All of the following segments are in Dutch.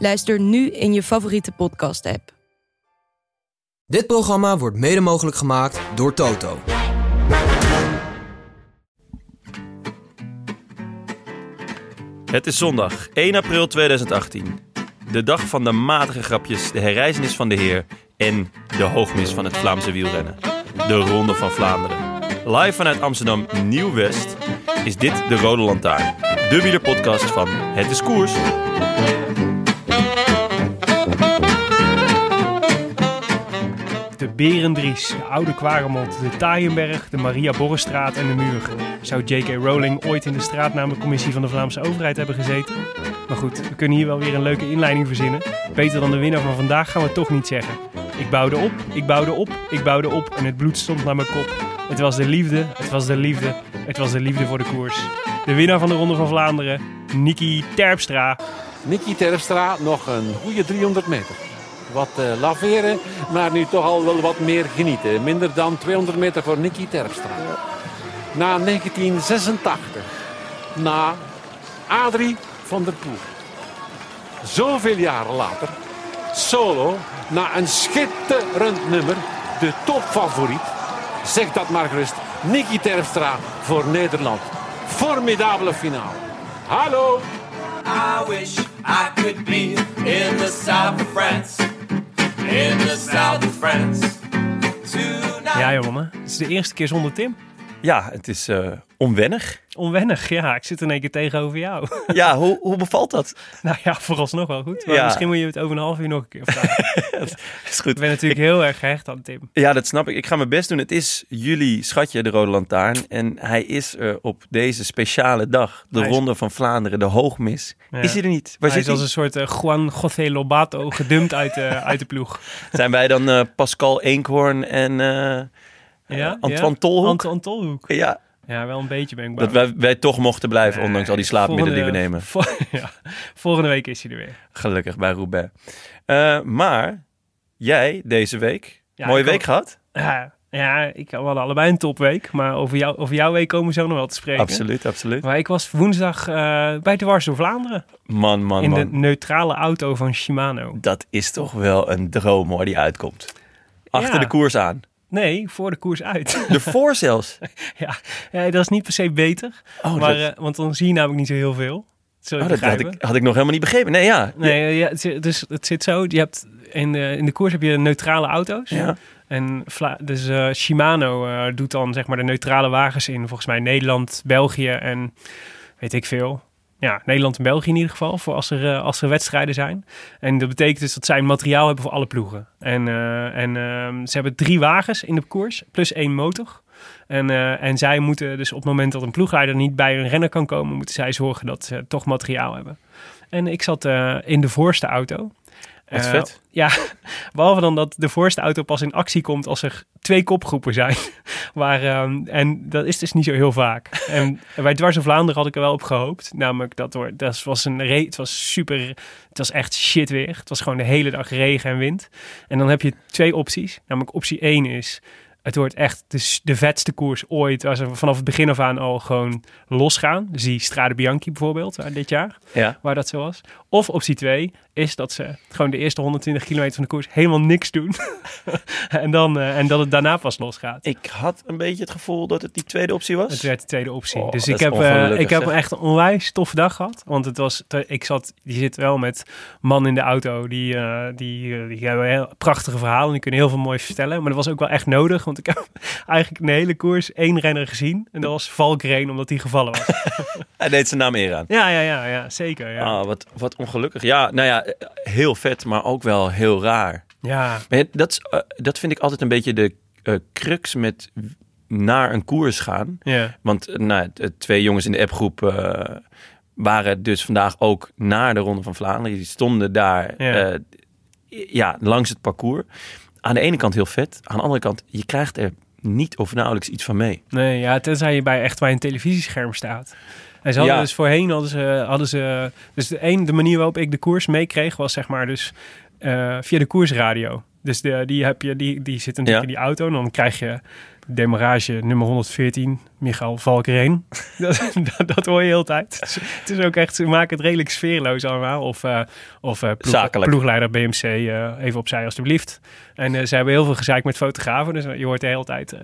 Luister nu in je favoriete podcast-app. Dit programma wordt mede mogelijk gemaakt door Toto. Het is zondag 1 april 2018. De dag van de matige grapjes, de herreizenis van de Heer en de hoogmis van het Vlaamse wielrennen. De Ronde van Vlaanderen. Live vanuit Amsterdam Nieuw-West is dit de Rode Lantaarn. De wielerpodcast van Het is Koers. De Berendries, de Oude Kwaremond, de Taaienberg, de Maria Borrestraat en de Muur. Zou J.K. Rowling ooit in de straatnamencommissie van de Vlaamse overheid hebben gezeten? Maar goed, we kunnen hier wel weer een leuke inleiding verzinnen. Beter dan de winnaar van vandaag gaan we toch niet zeggen. Ik bouwde op, ik bouwde op, ik bouwde op en het bloed stond naar mijn kop. Het was de liefde, het was de liefde, het was de liefde voor de koers. De winnaar van de Ronde van Vlaanderen, Niki Terpstra. Nicky Terpstra nog een goede 300 meter. Wat eh, laveren, maar nu toch al wel wat meer genieten. Minder dan 200 meter voor Nicky Terpstra. Na 1986. Na Adrie van der Poel. Zoveel jaren later. Solo. Na een schitterend nummer. De topfavoriet. Zeg dat maar gerust. Nicky Terpstra voor Nederland. Formidabele finale. Hallo. I wish I could be in the south of France. In the south of France. Tonight. Ja jongen, het is de eerste keer zonder Tim. Ja, het is eh, onwennig. Onwennig, ja. Ik zit in één keer tegenover jou. Ja, hoe, hoe bevalt dat? nou ja, vooralsnog wel goed. Maar Ja. misschien moet je het over een half uur nog een keer vragen. is goed. Ik ben natuurlijk heel erg gehecht aan Tim. Ja, dat snap ik. Ik ga mijn best doen. Het is jullie schatje, de Rode Lantaarn. En hij is er op deze speciale dag. De Hij is- Ronde van Vlaanderen, de hoogmis. Ja. Is hij er niet? Waar Hij zit is als een soort eh, Juan José Lobato gedumpt uit, de uit de ploeg. Zijn wij dan eh, Pascal Eenkhoorn en eh, eh, Antoine Tolhoek? Antoine Tolhoek. ja, Ja, wel een beetje ben ik bang. dat wij, wij toch mochten blijven, Nee, ondanks al die slaapmiddelen die we nemen. vo- ja, volgende week is hij er weer. Gelukkig bij Roubaix. Eh, maar jij deze week, Ja, mooie week had- gehad? Ja, ja ik hadden allebei een topweek. Maar over, jou, over jouw week komen we zo nog wel te spreken. Absoluut, absoluut. Maar ik was woensdag eh, bij de Wars door Vlaanderen. Man, man, in man. de neutrale auto van Shimano. Dat is toch wel een droom hoor, die uitkomt. Achter Ja. de koers aan. Nee, voor de koers uit. Ervoor zelfs. ja, ja, dat is niet per se beter. Oh, maar, dat, eh, want dan zie je namelijk niet zo heel veel. Oh, dat had, ik, had ik nog helemaal niet begrepen. Nee, ja. Nee, ja, het, dus het zit zo. Je hebt in, de, in de koers heb je neutrale auto's. Ja. En dus eh, Shimano eh, doet dan zeg maar de neutrale wagens in. Volgens mij Nederland, België en weet ik veel. Ja, Nederland en België in ieder geval. Voor als er, eh, als er wedstrijden zijn. En dat betekent dus dat zij materiaal hebben voor alle ploegen. En, eh, en ehm, ze hebben drie wagens in de koers. Plus één motor. En, eh, en zij moeten dus op het moment dat een ploegleider niet bij een renner kan komen, moeten zij zorgen dat ze toch materiaal hebben. En ik zat in de voorste auto. Wat Eh, vet. Ja, behalve dan dat de voorste auto pas in actie komt als er twee kopgroepen zijn. Waar, ehm, en dat is dus niet zo heel vaak. En bij Dwars in Vlaanderen had ik er wel op gehoopt. Namelijk dat door, dat was een re het was super, het was echt shit weer. Het was gewoon de hele dag regen en wind. En dan heb je twee opties. Namelijk optie 1 is, het wordt echt de, vetste koers ooit. Waar ze vanaf het begin af aan al gewoon losgaan. Dus die Strade Bianchi bijvoorbeeld, waar dit jaar Ja. waar dat zo was. Of optie 2 is dat ze gewoon de eerste 120 kilometer van de koers helemaal niks doen. en, dan, eh, en dat het daarna pas losgaat. Ik had een beetje het gevoel dat het die tweede optie was. Het werd de tweede optie. Oh, dus dat ik heb, eh, ik heb echt een onwijs toffe dag gehad. Want het was, ik zat, je zit wel met man in de auto. Die, eh, die, eh, die hebben heel prachtige verhalen. Die kunnen heel veel moois vertellen. Maar dat was ook wel echt nodig. Want ik heb eigenlijk een hele koers één renner gezien. En dat was Valkrein, omdat hij gevallen was. Hij deed zijn naam eer aan. ja, ja, ja, ja, zeker. Ja. Ah, wat, wat ongelukkig. Ja, nou ja, heel vet, maar ook wel heel raar. ja. Maar dat, is, eh, dat vind ik altijd een beetje de eh, crux met naar een koers gaan. ja. Want eh, nou, twee jongens in de appgroep, waren dus vandaag ook naar de Ronde van Vlaanderen. Die stonden daar Ja. ja. ja, langs het parcours. Aan de ene kant heel vet. Aan de andere kant, je krijgt er niet of nauwelijks iets van mee. Nee, ja, tenzij je bij echt bij een televisiescherm staat. En ze hadden Ja. dus voorheen hadden ze, hadden ze dus de een de manier waarop ik de koers meekreeg was zeg maar dus eh, via de koersradio. Dus de, die heb je, die, die zit natuurlijk Ja. in die auto en dan krijg je demarrage nummer 114, Michael Valkereen. dat, dat, dat hoor je heel tijd. Het is ook echt, ze maken het redelijk sfeerloos allemaal. Of, eh of ploeg- Zakelijk. ploegleider BMC, eh, even opzij alstublieft. En ze hebben heel veel gezeik met fotografen. Dus je hoort de hele tijd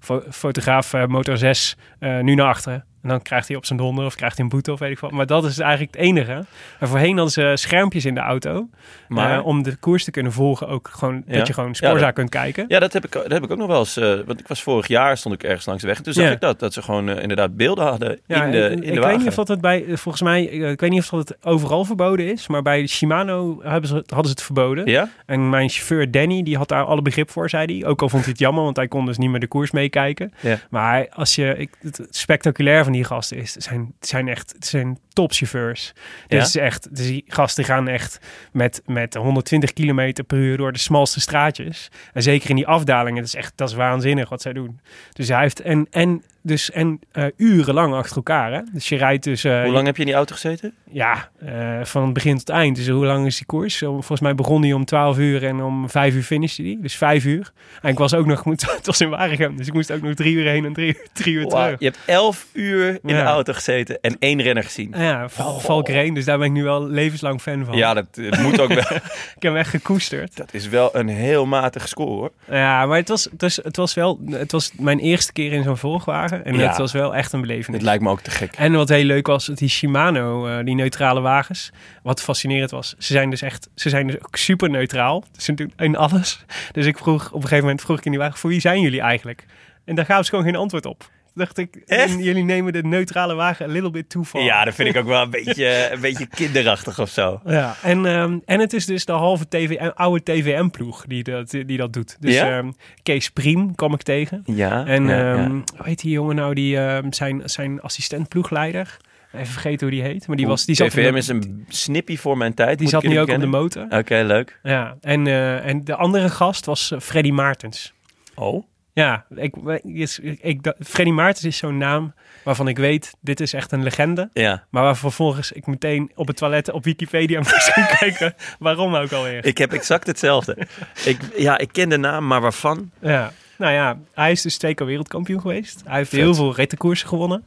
fo- fotograaf motor 6 eh, nu naar achteren. En dan krijgt hij op zijn donder of krijgt hij een boete of weet ik wat. Maar dat is eigenlijk het enige. En voorheen hadden ze schermpjes in de auto. Maar eh, om de koers te kunnen volgen. Ook gewoon Ja. dat je gewoon Ja, spoorzaak dat- kunt kijken. Ja, dat heb, ik, dat heb ik ook nog wel eens. eh, want ik was vorig jaar, stond ik ergens langs de weg. En toen zag Ja. ik dat. Dat ze gewoon eh, inderdaad beelden hadden Ja, in de, ik, in de ik wagen. weet niet of dat het bij, volgens mij, ik weet niet of dat het overal verboden is, maar bij Shimano hebben ze, hadden ze het verboden. Ja? En mijn chauffeur Danny, die had daar alle begrip voor, zei hij. Ook al vond hij het jammer, want hij kon dus niet meer de koers meekijken. Ja. Maar als je, ik, het spectaculair van die gasten is, zijn, zijn echt, zijn topchauffeurs. Ja? Dus, echt, dus die gasten gaan echt met, met 120 km per uur door de smalste straatjes. En zeker in die afdalingen, dat is echt, dat is waanzinnig wat zij doen. Dus hij heeft, en, en, dus, en eh, urenlang achter elkaar, hè. Dus je rijdt dus... eh, Hoe lang heb je in die auto gezeten? ja, eh, van het begin tot het eind. Dus hoe lang is die koers? Volgens mij begon hij om 12 uur en om 5 uur finishte hij. Dus 5 uur. En ik was ook nog, het was in Waregem, dus ik moest ook nog drie uur heen en drie, uur- drie uur Wauw, terug. je hebt elf uur in Ja. de auto gezeten en één renner gezien. Ja, Valkereen, dus daar ben ik nu wel levenslang fan van. Ja, dat het moet ook wel. Ik heb hem echt gekoesterd. Dat is wel een heel matige score hoor. Ja, maar het was, dus, het was wel, het was mijn eerste keer in zo'n volgwagen. En Ja. het was wel echt een belevenis. Dit lijkt me ook te gek. En wat heel leuk was, die Shimano, eh, die neutrale wagens. Wat fascinerend was, ze zijn dus echt, ze zijn dus ook super neutraal. Ze doen in alles. Dus ik vroeg, op een gegeven moment vroeg ik in die wagen, voor wie zijn jullie eigenlijk? En daar gaven ze gewoon geen antwoord op. Dacht ik, Echt? jullie nemen de neutrale wagen a little bit too far. Ja, dat vind ik ook wel een beetje, een beetje kinderachtig of zo. Ja, en, ehm, en het is dus de halve TV, oude TVM-ploeg die dat, die dat doet. Dus Ja? ehm, Kees Priem kwam ik tegen. Ja, En ja, ehm, hoe heet die jongen nou, die, zijn, zijn assistent-ploegleider? Even vergeten hoe die heet. Maar die, was, die zat, TVM de- is een snippie voor mijn tijd. die zat nu ook eerlijk op de motor. Oké, leuk. Ja, en, eh, en de andere gast was eh, Freddy Maartens. Oh? Ja, ik, ik, ik, Freddy Maartens is zo'n naam waarvan ik weet, dit is echt een legende. Ja. Maar waar vervolgens ik meteen op het toilet op Wikipedia moest gaan kijken. Waarom ook alweer? Ik heb exact hetzelfde. ik, ja, ik ken de naam, maar waarvan? Ja, nou ja, hij is dus twee keer wereldkampioen geweest. Hij heeft Vet. heel veel rittenkoersen gewonnen.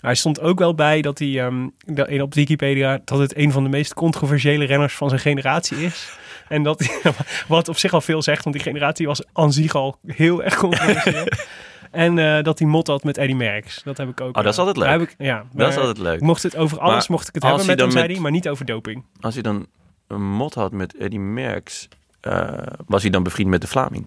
Hij stond ook wel bij dat hij dat in op Wikipedia dat het een van de meest controversiële renners van zijn generatie is. En dat wat op zich al veel zegt, want die generatie was aan zich al heel erg controversieel. en eh, dat hij mot had met Eddy Merckx. Dat heb ik ook. Oh, dat is eh, altijd leuk. Heb ik, ja, Dat is altijd leuk. Mocht het over alles Maar mocht ik het hebben met hem, zei hij, maar niet over doping. Als hij dan een mot had met Eddie Merckx, eh, was hij dan bevriend met de Vlaming?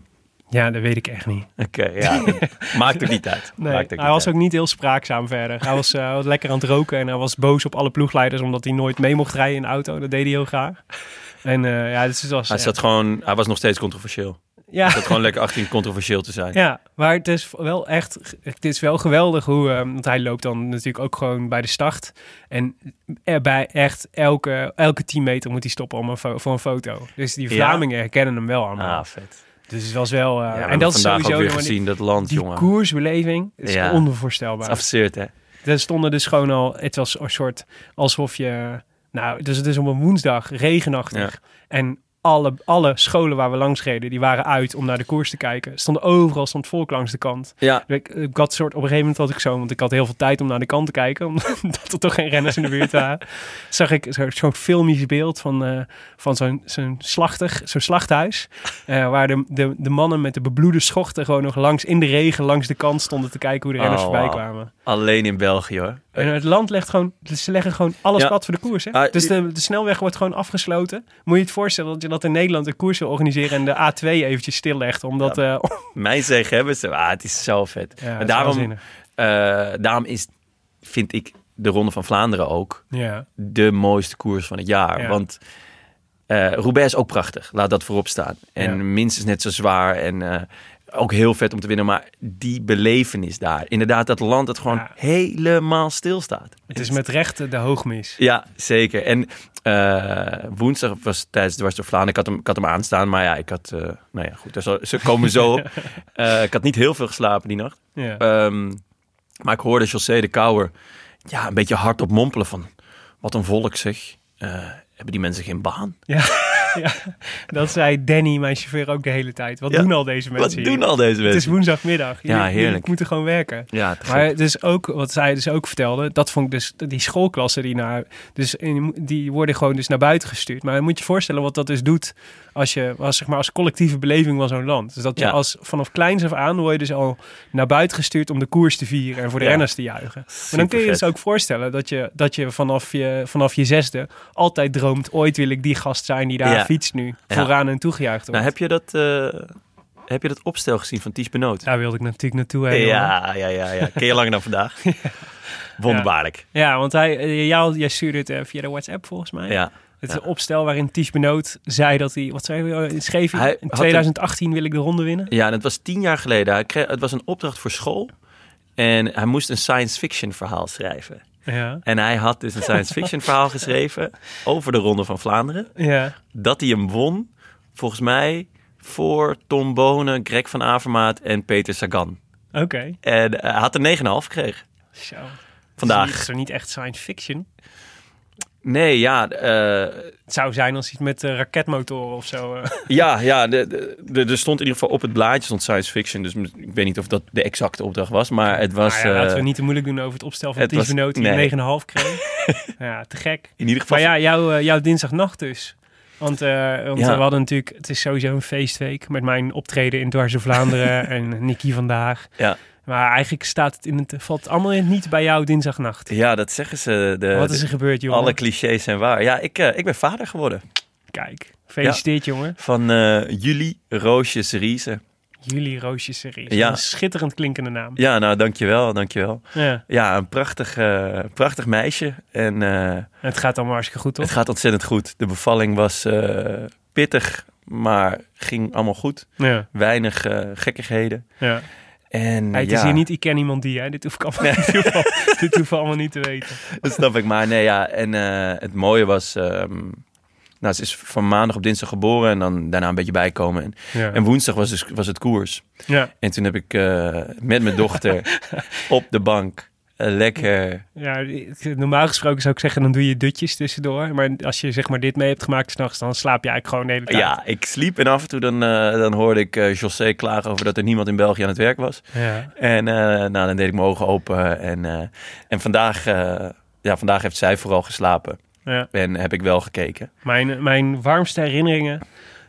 Ja, dat weet ik echt niet. Oké, ja. Maakt het niet uit. Nee, Maakt hij was uit. ook niet heel spraakzaam verder. Hij was, eh, was lekker aan het roken en hij was boos op alle ploegleiders omdat hij nooit mee mocht rijden in de auto. Dat deed hij heel graag. En eh, ja, dus het was, Hij, ja. zat gewoon, hij was nog steeds controversieel. ja, Hij zat gewoon lekker achterin controversieel te zijn. ja, maar het is wel echt, het is wel geweldig hoe, eh, want hij loopt dan natuurlijk ook gewoon bij de start. En er bij echt elke, elke 10 meter moet hij stoppen om een voor een foto. Dus die? Vlamingen herkennen hem wel allemaal. Ah, vet. Dus het was wel, eh, Ja, en dat is sowieso ook weer gezien, dat land, die jongen. koersbeleving is Ja. Het onvoorstelbaar. is absurd, hè? Er stonden dus gewoon al, het was een soort alsof je, nou, dus het is op een woensdag regenachtig. En alle, alle scholen waar we langs reden, die waren uit om naar de koers te kijken. Stonden overal stond volk langs de kant. Ja, Ik, ik had soort, op een gegeven moment had ik zo, want ik had heel veel tijd om naar de kant te kijken, omdat er toch geen renners in de buurt waren. Zag ik zo- zo'n filmisch beeld van, eh, van zo'n zo'n slachtig, zo'n slachthuis, eh, waar de, de, de mannen met de bebloede schochten gewoon nog langs in de regen langs de kant stonden te kijken hoe de renners Oh, voorbij kwamen. alleen in België, hoor. En het land legt gewoon, ze leggen gewoon alles Ja. plat voor de koers. Hè? Ah, dus de, de snelweg wordt gewoon afgesloten. Moet je het voorstellen dat je dat in Nederland een koers wil organiseren en de A2 eventjes stillegt. Omdat, eh Mijn zeggen hebben ze. Ah, het is zo vet. ja, en daarom, eh, daarom is, vind ik de Ronde van Vlaanderen ook Ja, de mooiste koers van het jaar. Ja. Want Roubaix is ook prachtig. Laat dat voorop staan. En Ja. minstens net zo zwaar. En, ook heel vet om te winnen. Maar die belevenis daar. Inderdaad, dat land dat gewoon Ja. helemaal stilstaat. Het is met recht de hoogmis. Ja, zeker. En eh, woensdag was tijdens de Dwars door Vlaanderen. Ik had, hem, ik had hem aanstaan, maar ja, ik had... eh, nou ja, goed, daar zal- ze komen zo op. Eh, ik had niet heel veel geslapen die nacht. Ja. Ehm, maar ik hoorde José de Kouwer ja, een beetje hardop mompelen van... Wat een volk zeg. Eh, hebben die mensen geen baan? Ja, ja, dat zei Danny, mijn chauffeur, ook de hele tijd. Wat Ja, doen al deze Wat mensen doen hier? al deze Het is mensen? woensdagmiddag. Ja, Jullie- jullie heerlijk. moeten gewoon werken. Ja, te Maar dus ook, wat zij dus ook vertelde, dat vond ik dus, die schoolklassen die naar, dus in- die worden gewoon dus naar buiten gestuurd. Maar je moet je voorstellen wat dat dus doet als je, als, zeg maar, als collectieve beleving van zo'n land. Dus dat je Ja. als, vanaf kleins af aan word je dus al naar buiten gestuurd om de koers te vieren en voor de Ja. renners te juichen. Maar dan kun je je dus ook voorstellen dat je, dat je vanaf je, vanaf je zesde altijd droomt, ooit wil ik die gast zijn die daar Ja. fietst nu, vooraan en toegejuicht wordt. Nou, heb je dat, eh, heb je dat opstel gezien van Ties Benoot? Daar wilde ik natuurlijk naartoe. Ja, ja, ja, ja. Ken je langer dan vandaag? Wonderbaarlijk. Ja, want hij, eh, jou, jij stuurde het eh, via de WhatsApp volgens mij. Ja. Het is Ja. een opstel waarin Ties Benoot zei dat hij, wat zei hij, eh, schreef hij? In had 2018 wil ik de ronde winnen. Ja, en het was tien jaar geleden. Hij kreeg, het was een opdracht voor school. En hij moest een science fiction verhaal schrijven. Ja. En hij had dus een science fiction verhaal geschreven over de Ronde van Vlaanderen. Ja. Dat hij hem won, volgens mij, voor Tom Bonen, Greg van Avermaat en Peter Sagan. Oké. En eh, hij had er 9,5 gekregen. Zo. Vandaag. Het is toch niet echt science fiction? Nee, ja, eh, Het zou zijn als iets met eh, raketmotoren of zo. eh. ja, ja er stond in ieder geval op het blaadje stond science fiction. Dus ik weet niet of dat de exacte opdracht was, maar het was Nou ja, laten we niet te moeilijk doen over het opstel van Ties Benoot die nee. een 9,5 kreeg. ja, te gek. in ieder geval... Maar ja, jouw, eh, jouw dinsdagnacht dus. Want, want Ja. we hadden natuurlijk, het is sowieso een feestweek met mijn optreden in Dwars door Vlaanderen en Nicky vandaag. Ja. Maar eigenlijk staat het in het, valt het allemaal niet bij jou dinsdagnacht. Ja, dat zeggen ze. De, Wat is er gebeurd, jongen? alle clichés zijn waar. Ja, ik, eh, ik ben vader geworden. Kijk, gefeliciteerd, jongen. Van eh Julie Roosjes Riese. Jullie Roosjes serie. Ja. Een schitterend klinkende naam. Ja, nou, dankjewel, dankjewel. Ja. Ja, een prachtig, eh, prachtig meisje. En Het gaat allemaal hartstikke goed, toch? het gaat ontzettend goed. De bevalling was pittig, maar ging allemaal goed. Ja, Weinig gekkigheden. ja. En Hey, het ja, is hier niet, ik ken iemand die, hè. Dit hoef ik allemaal, hoef ik- dit hoef ik allemaal niet te weten. Dat snap ik. Maar nee, ja. En eh, het mooie was... ehm, nou, ze is van maandag op dinsdag geboren en dan daarna een beetje bijkomen. En, Ja. en woensdag was, dus, was het koers. ja. En toen heb ik eh, met mijn dochter op de bank lekker... Ja, normaal gesproken zou ik zeggen, dan doe je dutjes tussendoor. Maar als je zeg maar dit mee hebt gemaakt s'nachts, dan slaap je eigenlijk gewoon de hele tijd. Ja, ik sliep en af en toe dan, eh, dan hoorde ik eh, José klagen over dat er niemand in België aan het werk was. Ja. En eh, nou, dan deed ik mijn ogen open. En, eh, en vandaag, eh, ja, vandaag heeft zij vooral geslapen. ja. En heb ik wel gekeken. Mijn, mijn warmste herinneringen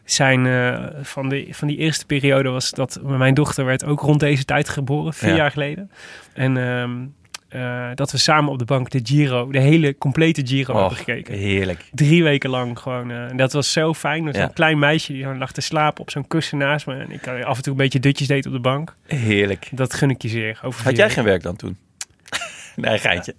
zijn eh, van, de, van die eerste periode was dat mijn dochter werd ook rond deze tijd geboren, vier Ja. jaar geleden. En ehm, eh, dat we samen op de bank de Giro, de hele complete Giro hebben gekeken. heerlijk. Drie weken lang gewoon. eh, en dat was zo fijn. Ja. een klein meisje die lag te slapen op zo'n kussen naast me. En ik eh, af en toe een beetje dutjes deed op de bank. Heerlijk. Dat gun ik je zeer. Over Had jij geen werk dan toen? nee, geintje.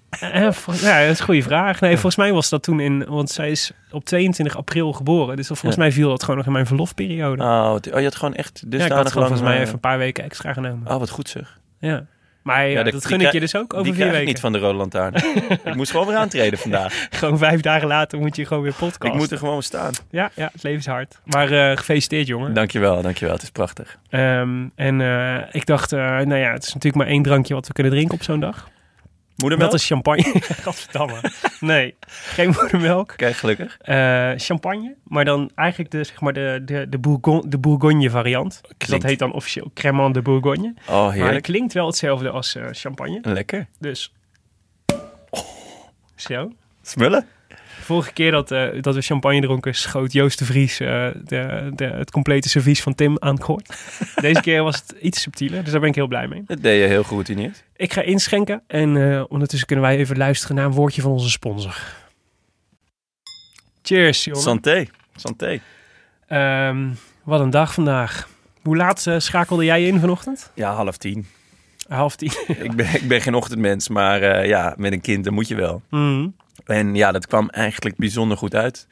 Vol- ja, dat is een goede vraag. Nee, volgens mij was dat toen in... Want zij is op 22 april geboren. Dus volgens Ja. mij viel dat gewoon nog in mijn verlofperiode. Oh, oh, je had gewoon echt ja, ik had gewoon volgens mij even een paar weken extra genomen. Oh, wat goed zeg. Ja. Maar ja, dat gun ik je dus ook Die over vier krijg ik weken. niet van de Rode Lantaarn. ik moest gewoon weer aantreden vandaag. Gewoon vijf dagen later moet je gewoon weer podcast. Ik moet er gewoon staan. Ja, ja, het leven is hard. Maar eh, gefeliciteerd, jongen. Dankjewel, dankjewel. Het is prachtig. Ehm, en eh, ik dacht, eh, nou ja, het is natuurlijk maar één drankje wat we kunnen drinken op zo'n dag. Moedermelk? Dat is champagne. Gadverdamme. Nee, geen moedermelk. Kijk, gelukkig. Eh, champagne, maar dan eigenlijk de, zeg maar de, de, de, Bourgogne, de Bourgogne variant. Dat heet dan officieel Cremant de Bourgogne. Oh, Maar het heerlijk. klinkt wel hetzelfde als eh, champagne. Lekker. Dus. Zo. Smullen? Vorige keer dat, eh, dat we champagne dronken, schoot Joost de Vries eh, de, de, het complete servies van Tim aan het koord. Deze keer was het iets subtieler, dus daar ben ik heel blij mee. Dat deed je heel geroutineerd. Ik ga inschenken en eh, ondertussen kunnen wij even luisteren naar een woordje van onze sponsor. Cheers, jongen. Santé. Santé. Ehm, wat een dag vandaag. Hoe laat schakelde jij in vanochtend? Ja, half tien. Half tien. ik, ben, ik ben geen ochtendmens, maar ja, met een kind, dan moet je wel. Mhm. En ja, dat kwam eigenlijk bijzonder goed uit.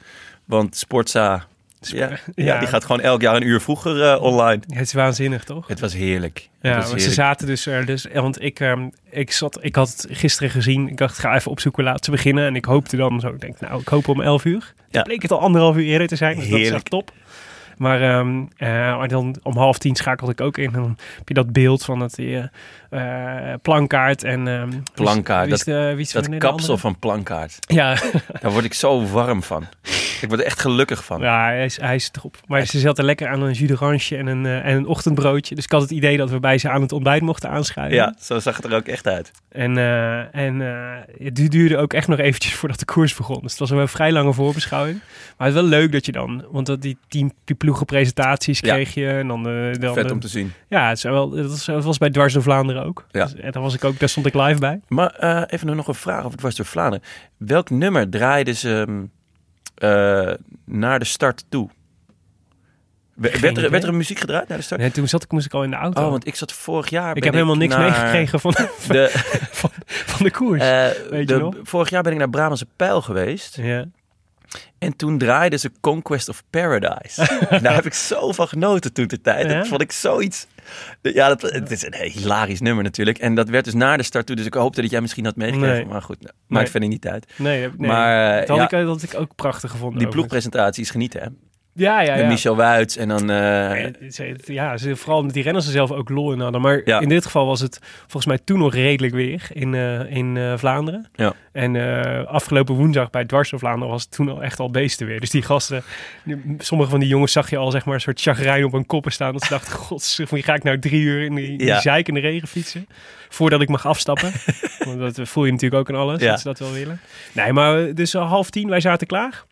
Want Sportza Ja, ja. Ja. die gaat gewoon elk jaar een uur vroeger eh, online. Het is waanzinnig, toch? Het was heerlijk. Ja, was ze heerlijk. zaten dus er. Dus, want ik, ehm, ik, zat, ik had het gisteren gezien. Ik dacht, ik ga even opzoeken laat ze beginnen. En ik hoopte dan zo. Ik denk, nou, ik hoop om 11 uur. Ja. bleek het al anderhalf uur eerder te zijn. Dus dat is Heerlijk. echt top. Maar, ehm, eh, maar dan om half tien schakelde ik ook in. En dan heb je dat beeld van dat die, eh, eh, plankaart en... is- Plankaart, Dat kapsel van plankaart. Ja, Daar word ik zo warm van. Ik word er echt gelukkig van. ja hij, is, hij is erop. Maar ze zat er lekker aan een jus d'orange en een, en een ochtendbroodje. Dus ik had het idee dat we bij ze aan het ontbijt mochten aanschuiven. Ja, zo zag het er ook echt uit. En, en het du- duurde ook echt nog eventjes voordat de koers begon. Dus het was een vrij lange voorbeschouwing. Maar het is wel leuk dat je dan... Want dat die team ploegenpresentaties Ja. kreeg je. En dan, de dan Vet de- om te zien. Ja, het is wel, dat, was, bij Dwars door Vlaanderen ook. Ja. Dus, en daar, was ik ook, daar stond ik live bij. Maar eh, even nog een vraag over Dwars door Vlaanderen. Welk nummer draaiden ze mm, eh, naar de start toe? Geen Werd er, werd er een muziek gedraaid naar de start? En toen zat ik, moest ik al in de auto. Oh, want ik zat vorig jaar... ik heb helemaal niks meegekregen van, De, van de koers. eh, Weet de- je nog? Vorig jaar ben ik naar Brabantse Pijl geweest. ja. En toen draaiden ze Conquest of Paradise. Daar heb ik zo van genoten toen de tijd. Dat vond ik zoiets. Ja, dat, het is een hilarisch nummer natuurlijk. En dat werd dus naar de start toe. Dus ik hoopte dat jij misschien had meegekregen. Nee. Maar goed, nou, Nee. maakt verder niet uit. Nee, nee. Maar dat, had ja, ik, dat had ik ook prachtig gevonden. die overigens. ploegpresentatie is genieten, hè? Ja, ja, Met ja. Michel Wuits en dan... eh, Ja, ze- vooral omdat die renners er zelf ook lol in hadden. Maar Ja. in dit geval was het volgens mij toen nog redelijk weer in, eh, in eh, Vlaanderen. Ja. En afgelopen woensdag bij Dwars door Vlaanderen was het toen al echt al beesten weer. Dus die gasten, sommige van die jongens zag je al zeg maar een soort chagrijn op hun koppen staan. Dat ze dachten, god, wie ga ik nou drie uur in die, Ja. zeikende regen fietsen? Voordat ik mag afstappen. Want dat voel je natuurlijk ook aan alles, Ja. dat ze dat wel willen. Nee, maar dus half tien, wij zaten klaar.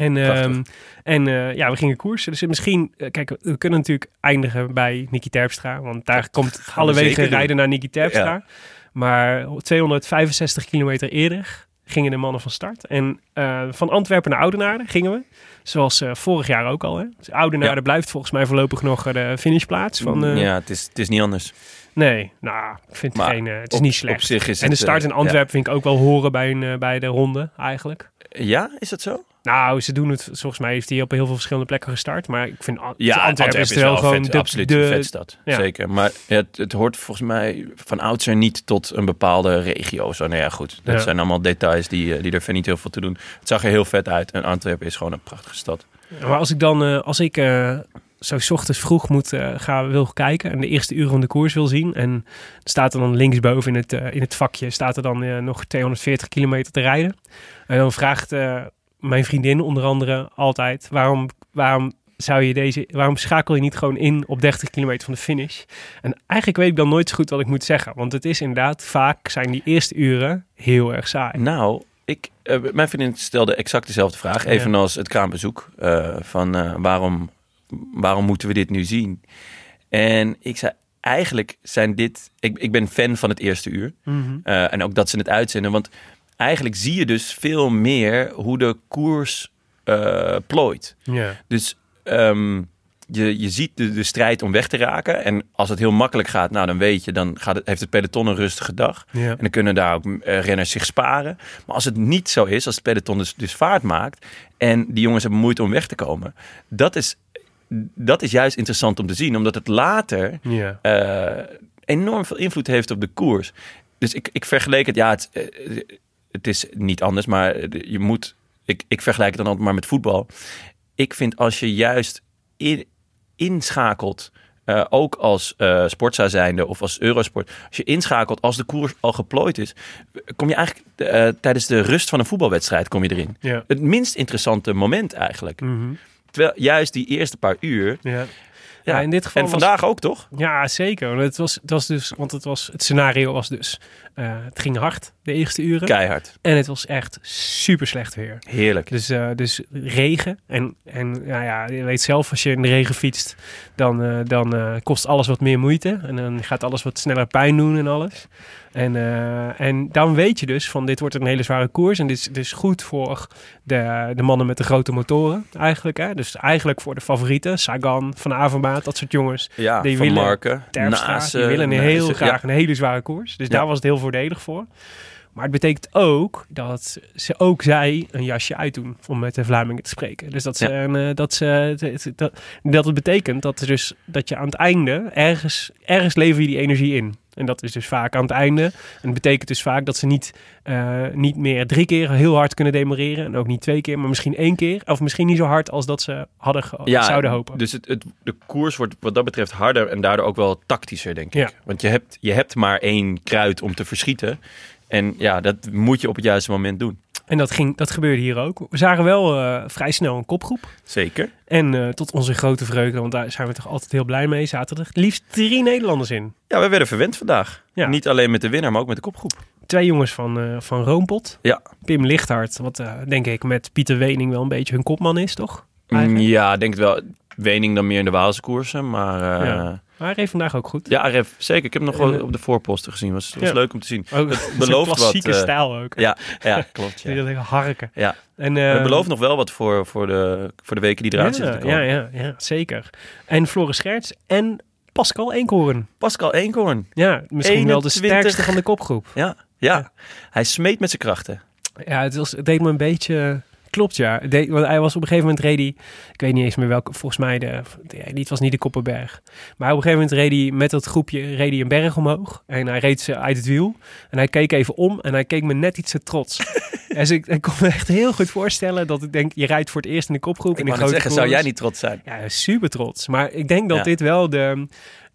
En, ehm, en eh, ja, we gingen koersen. Dus misschien, eh, kijk, we kunnen natuurlijk eindigen bij Nicky Terpstra. Want daar komt alle wegen doen. rijden naar Nicky Terpstra. Ja. Maar 265 kilometer eerder gingen de mannen van start. En eh, van Antwerpen naar Oudenaarde gingen we. Zoals vorig jaar ook al. Hè? Dus Oudenaarde Ja. blijft volgens mij voorlopig nog de finishplaats. Van, eh, ja, het is, het is niet anders. Nee, nou, ik vind het, Maar geen, het is op- niet slecht. op zich is en de start in Antwerpen vind ik ook wel horen bij, een, bij de ronde eigenlijk. Ja, is dat zo? Nou, ze doen het, volgens mij heeft hij op heel veel verschillende plekken gestart. Maar ik vind Ja, Antwerpen, is wel gewoon vet, de, absoluut de, een vetstad. ja. Zeker. Maar het, het hoort volgens mij van oudsher niet tot een bepaalde regio. Zo, nou ja, goed. Dat Ja. zijn allemaal details die, eh, die er verder niet heel veel te doen. Het zag er heel vet uit. En Antwerpen is gewoon een prachtige stad. Maar als ik dan, eh, als ik eh, zo ochtends vroeg moet gaan, wil kijken en de eerste uren van de koers wil zien. En staat er dan linksboven in het, in het vakje, staat er dan nog 240 kilometer te rijden. En dan vraagt mijn vriendin onder andere altijd, waarom, waarom zou je deze, waarom schakel je niet gewoon in op 30 kilometer van de finish? En eigenlijk weet ik dan nooit zo goed wat ik moet zeggen. Want het is inderdaad, vaak zijn die eerste uren heel erg saai. Nou, ik, eh, mijn vriendin stelde exact dezelfde vraag. Ja. Evenals het kraambezoek. eh, van eh, waarom, waarom moeten we dit nu zien? En ik zei, eigenlijk zijn dit... Ik, ik ben fan van het eerste uur. Mhm. En ook dat ze het uitzenden. Want eigenlijk zie je dus veel meer hoe de koers eh, plooit. Ja. Dus ehm, je, je ziet de, de strijd om weg te raken. En als het heel makkelijk gaat, nou dan weet je, dan gaat het, heeft het peloton een rustige dag. En dan kunnen daar ook eh, renners zich sparen. Maar als het niet zo is, als het peloton dus, dus vaart maakt en die jongens hebben moeite om weg te komen, dat is, dat is juist interessant om te zien, omdat het later eh, enorm veel invloed heeft op de koers. Dus ik, ik vergeleek het, ja, het, het is niet anders, maar je moet, ik, ik vergelijk het dan altijd maar met voetbal. Ik vind als je juist in, inschakelt, eh, ook als eh sportza zijnde of als Eurosport, als je inschakelt als de koers al geplooid is, kom je eigenlijk eh, tijdens de rust van een voetbalwedstrijd kom je erin. Ja. Het minst interessante moment eigenlijk. Mhm. Terwijl juist die eerste paar uur. Ja. Ja, in dit geval en was- vandaag ook toch? Ja, zeker. Het was, het was dus, want het, was, het scenario was dus, eh, het ging hard de eerste uren. Keihard. En het was echt super slecht weer. Heerlijk. Dus, eh, dus regen. En, en nou ja, je weet zelf, als je in de regen fietst, dan, eh, dan eh, kost alles wat meer moeite. En dan gaat alles wat sneller pijn doen en alles. En, en dan weet je dus van dit wordt een hele zware koers. En dit is dus goed voor de, de mannen met de grote motoren eigenlijk. Hè? Dus eigenlijk voor de favorieten. Sagan, Van Avermaat, dat soort jongens. Ja, die van willen Marken. Terpstra, Naast, die willen naast- heel ja. graag een hele zware koers. Dus Ja. daar was het heel voordelig voor. Maar het betekent ook dat ze ook zij een jasje uitdoen om met de Vlamingen te spreken. Dus dat, ze, Ja. een, eh, dat, ze, dat, dat, dat het betekent dat, dus, dat je aan het einde ergens, ergens lever je die energie in. En dat is dus vaak aan het einde. En het betekent dus vaak dat ze niet, eh, niet meer drie keer heel hard kunnen demoreren. En ook niet twee keer, maar misschien één keer. Of misschien niet zo hard als dat ze hadden ge- zouden hopen. Dus het, het, de koers wordt wat dat betreft harder en daardoor ook wel tactischer, denk ik. Ja. Want je hebt, je hebt maar één kruid om te verschieten. En ja, dat moet je op het juiste moment doen. En dat, ging, dat gebeurde hier ook. We zagen wel eh, vrij snel een kopgroep. Zeker. En eh, tot onze grote vreugde, want daar zijn we toch altijd heel blij mee, zaten er liefst drie Nederlanders in. Ja, we werden verwend vandaag. Ja. Niet alleen met de winnaar, maar ook met de kopgroep. Twee jongens van, eh van Roompot. Ja. Pim Lichthart, wat denk ik met Pieter Wening wel een beetje hun kopman is, toch? Mm, Eigenlijk. Ja, ik denk het wel. Wening dan meer in de Waalse koersen. Maar Ja. Ja, reed vandaag ook goed. Ref, zeker. Ik heb hem nog wel eh, op de voorposten gezien. Was, was Ja. leuk om te zien. Ook Het belooft wat, klassieke eh, stijl ook. Ja, ja klopt. Die Ja. liggen harken. Ja. En, Het eh, belooft nog wel wat voor, voor, de, voor de weken die eraan ja, zitten te komen. ja, ja, ja, zeker. En Floris Scherts en Pascal Eenkhoorn. Pascal Eenkhoorn. Ja, misschien wel de 21. sterkste van de kopgroep. Ja, ja. Hij smeet met zijn krachten. Ja, het, was, het deed me een beetje... Klopt, ja. Want hij was op een gegeven moment hij... Ik weet niet eens meer welke... Volgens mij, de, de, het was niet de Koppenberg. Maar op een gegeven moment reed hij met dat groepje reed hij een berg omhoog. En hij reed ze uit het wiel. En hij keek even om en hij keek me net iets te trots. dus ik, ik kon me echt heel goed voorstellen dat ik denk... Je rijdt voor het eerst in de kopgroep. Ik grote zeggen, zou jij niet trots zijn? Ja, super trots. Maar ik denk dat Ja. dit wel de...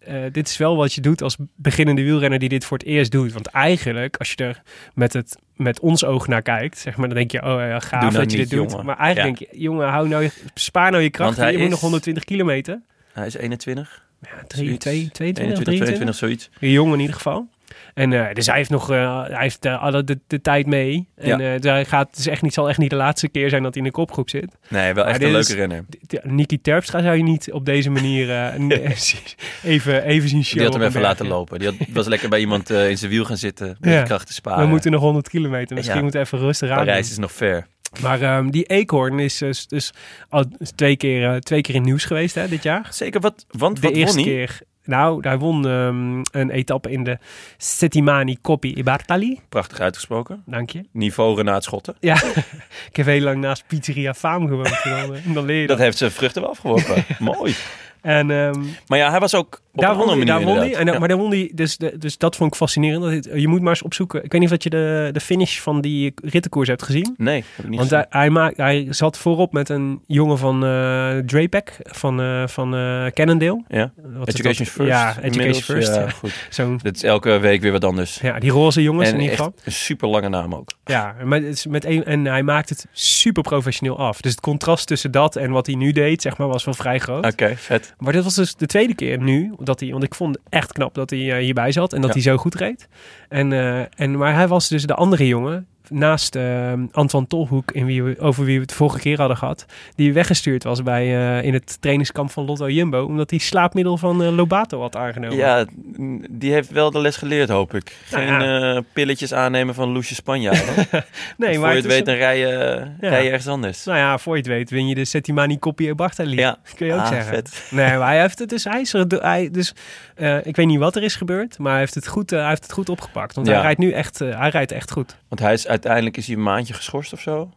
eh, dit is wel wat je doet als beginnende wielrenner die dit voor het eerst doet. Want eigenlijk, als je er met, het, met ons oog naar kijkt, zeg maar, dan denk je, oh ja, gaaf nou dat je dit doet. Maar eigenlijk denk je, jongen, hou nou, spaar nou je kracht. Hij Je moet nog 120 kilometer. Hij is 21, Ja, drie, Zoiets. twee, 22, 21, 23. 22, zoiets. Een jongen in ieder geval. En eh, dus hij heeft nog eh, hij heeft, eh, alle de, de tijd mee. En Ja. dus hij gaat, het is echt niet, zal echt niet de laatste keer zijn dat hij in de kopgroep zit. Nee, wel echt een is- leuke renner. D- Niki Terpstra zou je niet op deze manier even, even zien showen. Die had hem even laten lopen. Die had, was lekker bij iemand in zijn wiel gaan zitten. Ja. krachten sparen. We moeten nog 100 kilometer. Misschien Ja. moeten we even rustig aan. Parijs is nog ver. Maar ehm, die Eekhoorn is dus, dus al twee keer, twee keer in het nieuws geweest hè, dit jaar. Zeker, wat, want De wat eerste won keer. Nou, hij won ehm, een etappe in de Settimani Coppi e Bartali. Prachtig uitgesproken. Dank je. Niveau Renaat Schotten. Ja, ik heb heel lang naast Pizzeria Faam gewoond. dan, dan leer je Dat dat. heeft zijn vruchten wel afgeworpen. Mooi. En ehm, Maar ja, hij was ook daar won manier daar won hij. En, Ja. Maar daar won hij, dus, dus dat vond ik fascinerend. Dat het- je moet maar eens opzoeken. Ik weet niet of dat je de, de finish van die rittenkoers hebt gezien. Nee, heb ik niet Want gezien. hij, hij, maakt, hij zat voorop met een jongen van eh Drapek van, eh van eh Cannondale. Ja. Wat Education first. Ja, Education. First. Ja, goed. Dat is elke week weer wat anders. ja, die roze jongens en in ieder geval. een super lange naam ook. Ja, maar het is met een, en hij maakt het super professioneel af. Dus het contrast tussen dat en wat hij nu deed, zeg maar, was wel vrij groot. Oké, vet. Maar dit was dus de tweede keer nu, dat hij, want ik vond het echt knap dat hij eh, hierbij zat en dat Ja. hij zo goed reed. En, eh, en, maar hij was dus de andere jongen, naast eh Antoine Tolhoek, in wie we, over wie we het vorige keer hadden gehad, die weggestuurd was bij, eh, in het trainingskamp van Lotto Jumbo, omdat hij slaapmiddel van eh, Lobato had aangenomen. Ja, die heeft wel de les geleerd, hoop ik. Nou Geen ja. eh, pilletjes aannemen van Loesje Spanjaarden. nee, voor maar je het weet, dan rij je, Ja. rij je ergens anders. Nou ja, voor je het weet win je de Settimani Coppi e Bartali. Ja. Kun je ook Ah, zeggen. vet. Nee, maar hij heeft het dus. Hij is er, hij, dus ik weet niet wat er is gebeurd, maar hij heeft het goed, hij heeft het goed opgepakt. Want Ja. hij rijdt nu echt, hij rijdt echt goed. Want hij is uiteindelijk is hij een maandje geschorst of zo.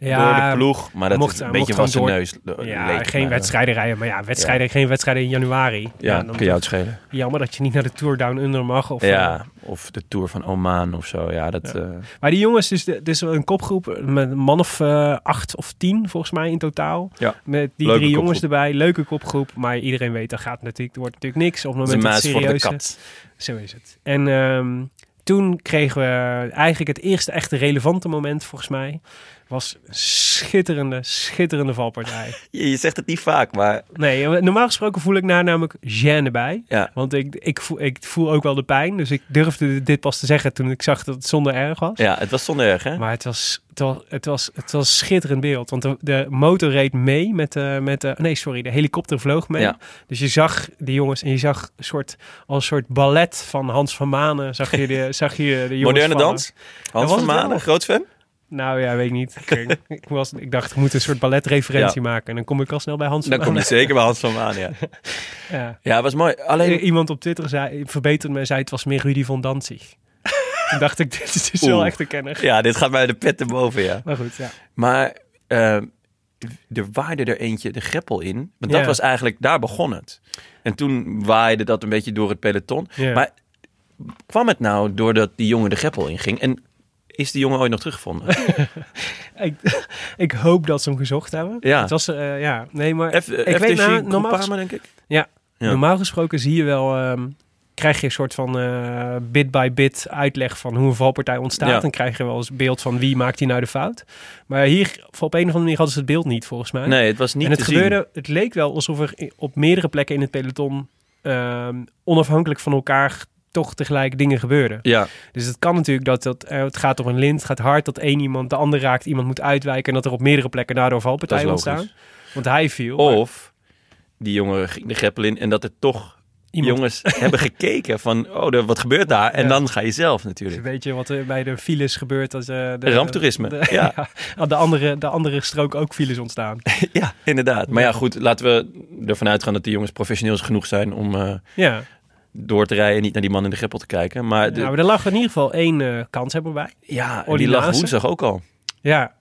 Ja, door de ploeg. Maar dat mocht- is een beetje van zijn neus. Ja, geen maar. wedstrijden rijden, maar ja, wedstrijden, geen wedstrijden in januari. Ja, dan kun je het schelen. jammer dat je niet naar de Tour Down Under mag. Of, ja, eh, of de Tour van Oman of zo. Ja, dat... Ja. eh, maar die jongens, dus, dus een kopgroep met een man of eh, acht of tien volgens mij in totaal. Ja. Met die Leuke drie jongens kopgroep. erbij, leuke kopgroep. Maar iedereen weet, dat gaat natuurlijk, er wordt natuurlijk niks. Op het moment dat de serieus. Zo is het. En ehm, toen kregen we eigenlijk het eerste echte relevante moment, volgens mij. Was een schitterende, schitterende valpartij. Je, je zegt het niet vaak, maar Nee, normaal gesproken voel ik daar namelijk gêne bij. ja. Want ik, ik, voel, ik voel ook wel de pijn. Dus ik durfde dit pas te zeggen toen ik zag dat het zonder erg was. Ja, het was zonder erg, hè? Maar het was, het was, het was, het was een schitterend beeld. Want de, de motor reed mee met de, met de... Nee, sorry, de helikopter vloog mee. Ja. Dus je zag die jongens en je zag een soort, als een soort ballet van Hans van Manen. Zag je de, zag je de jongens Moderne dans. Hans van. Manen, groot fan? Nou ja, weet ik niet. Ik, ik, was, ik dacht, ik moet een soort balletreferentie maken. En dan kom ik al snel bij Hans Dan van kom je zeker bij Hans van Manen, ja. Ja. Ja, was mooi. Alleen, Iemand op Twitter zei, verbeterde me, zei het was meer Rudy von Danzig. Toen dacht ik, dit is dus wel echt een kenner. Ja, dit gaat mij de pet te boven, ja. Maar goed, ja. Maar eh, er waaide er eentje de greppel in. Want dat was eigenlijk, daar begon het. En toen waaide dat een beetje door het peloton. Maar kwam het nou doordat die jongen de greppel inging? En is die jongen ooit nog teruggevonden? Ik, ik hoop dat ze hem gezocht hebben. Ja. Het was, eh, ja, nee, maar F- ik weet FTG nou, normaal, denk ik. Ja. Ja. normaal gesproken zie je wel, ehm, krijg je een soort van eh, bit by bit uitleg van hoe een valpartij ontstaat. Ja. En krijg je wel eens beeld van wie maakt die nou de fout. Maar hier, op een of andere manier hadden ze het beeld niet, volgens mij. Nee, het was niet en het gebeurde, het leek wel alsof er op meerdere plekken in het peloton ehm, onafhankelijk van elkaar toch tegelijk dingen gebeurden. zien. Ja, Dus het kan natuurlijk dat, dat eh, het gaat op een lint, het gaat hard, dat één iemand de ander raakt, iemand moet uitwijken en dat er op meerdere plekken daardoor valpartijen ontstaan. Want hij viel. maar Of die jongen ging de greppel in en dat er toch iemand, jongens hebben gekeken van, oh, er- wat gebeurt daar? En Ja. dan ga je zelf natuurlijk. Weet je wat er bij de files gebeurt? Als, eh, de, Ramptoerisme, de- ja. ja, de, andere, de andere strook ook files ontstaan. Ja, inderdaad. Maar ja, goed, laten we ervan uitgaan dat die jongens professioneel genoeg zijn om eh, Ja, door te rijden en niet naar die man in de greppel te kijken. Maar, de, ja maar er lag in ieder geval één eh kans hebben bij. ja, Olly die lag woensdag ook al. Ja.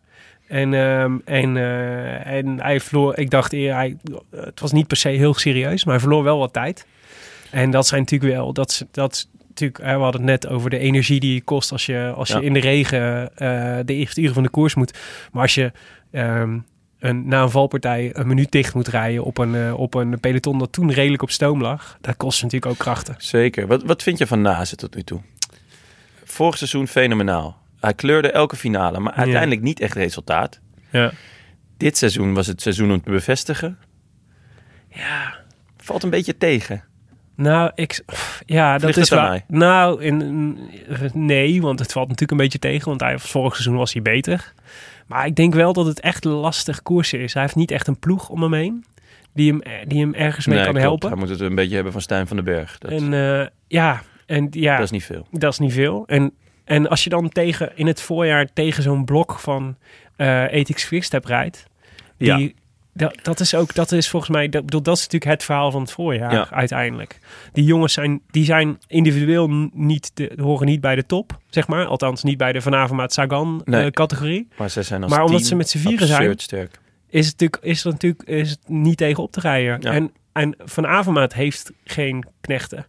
En, ehm, en, eh, en hij verloor, ik dacht, eer, hij, het was niet per se heel serieus, maar hij verloor wel wat tijd. En dat zijn natuurlijk wel, dat, dat natuurlijk, hè, we hadden het net over de energie die je kost als je, als Ja. je in de regen eh, de eerste uren van de koers moet. Maar als je ehm, een, na een valpartij een minuut dicht moet rijden op een, eh, op een peloton dat toen redelijk op stoom lag, dat kost natuurlijk ook krachten. Zeker. Wat, wat vind je van Nazen tot nu toe? Vorig seizoen fenomenaal. Hij kleurde elke finale, maar uiteindelijk niet echt resultaat. Ja. Dit seizoen was het seizoen om te bevestigen. Ja, Valt een beetje tegen. Nou, ik, ja, dat is waar. Nou, in, in- nee, want het valt natuurlijk een beetje tegen, want hij vorig seizoen was hij beter. Maar ik denk wel dat het echt lastig koersen is. Hij heeft niet echt een ploeg om hem heen die hem, die hem ergens mee Nee, kan klopt. helpen. Hij moet het een beetje hebben van Stijn van den Berg. Dat, En eh, ja, en ja, dat is niet veel. dat is niet veel. En, en als je dan tegen, in het voorjaar tegen zo'n blok van eh Ethics Quickstep rijdt, die, Ja. Dat, dat is ook, dat is volgens mij, dat, bedoel, dat is natuurlijk het verhaal van het voorjaar Ja. uiteindelijk. Die jongens zijn, die zijn individueel niet, de, horen niet bij de top, zeg maar. Althans niet bij de Van Avermaat Sagan eh, categorie. Maar ze zijn als Maar omdat team ze met z'n vieren zijn, sterk. is het natuurlijk, is het natuurlijk is het niet tegen op te rijden. Ja. En, en Van Avermaat heeft geen knechten.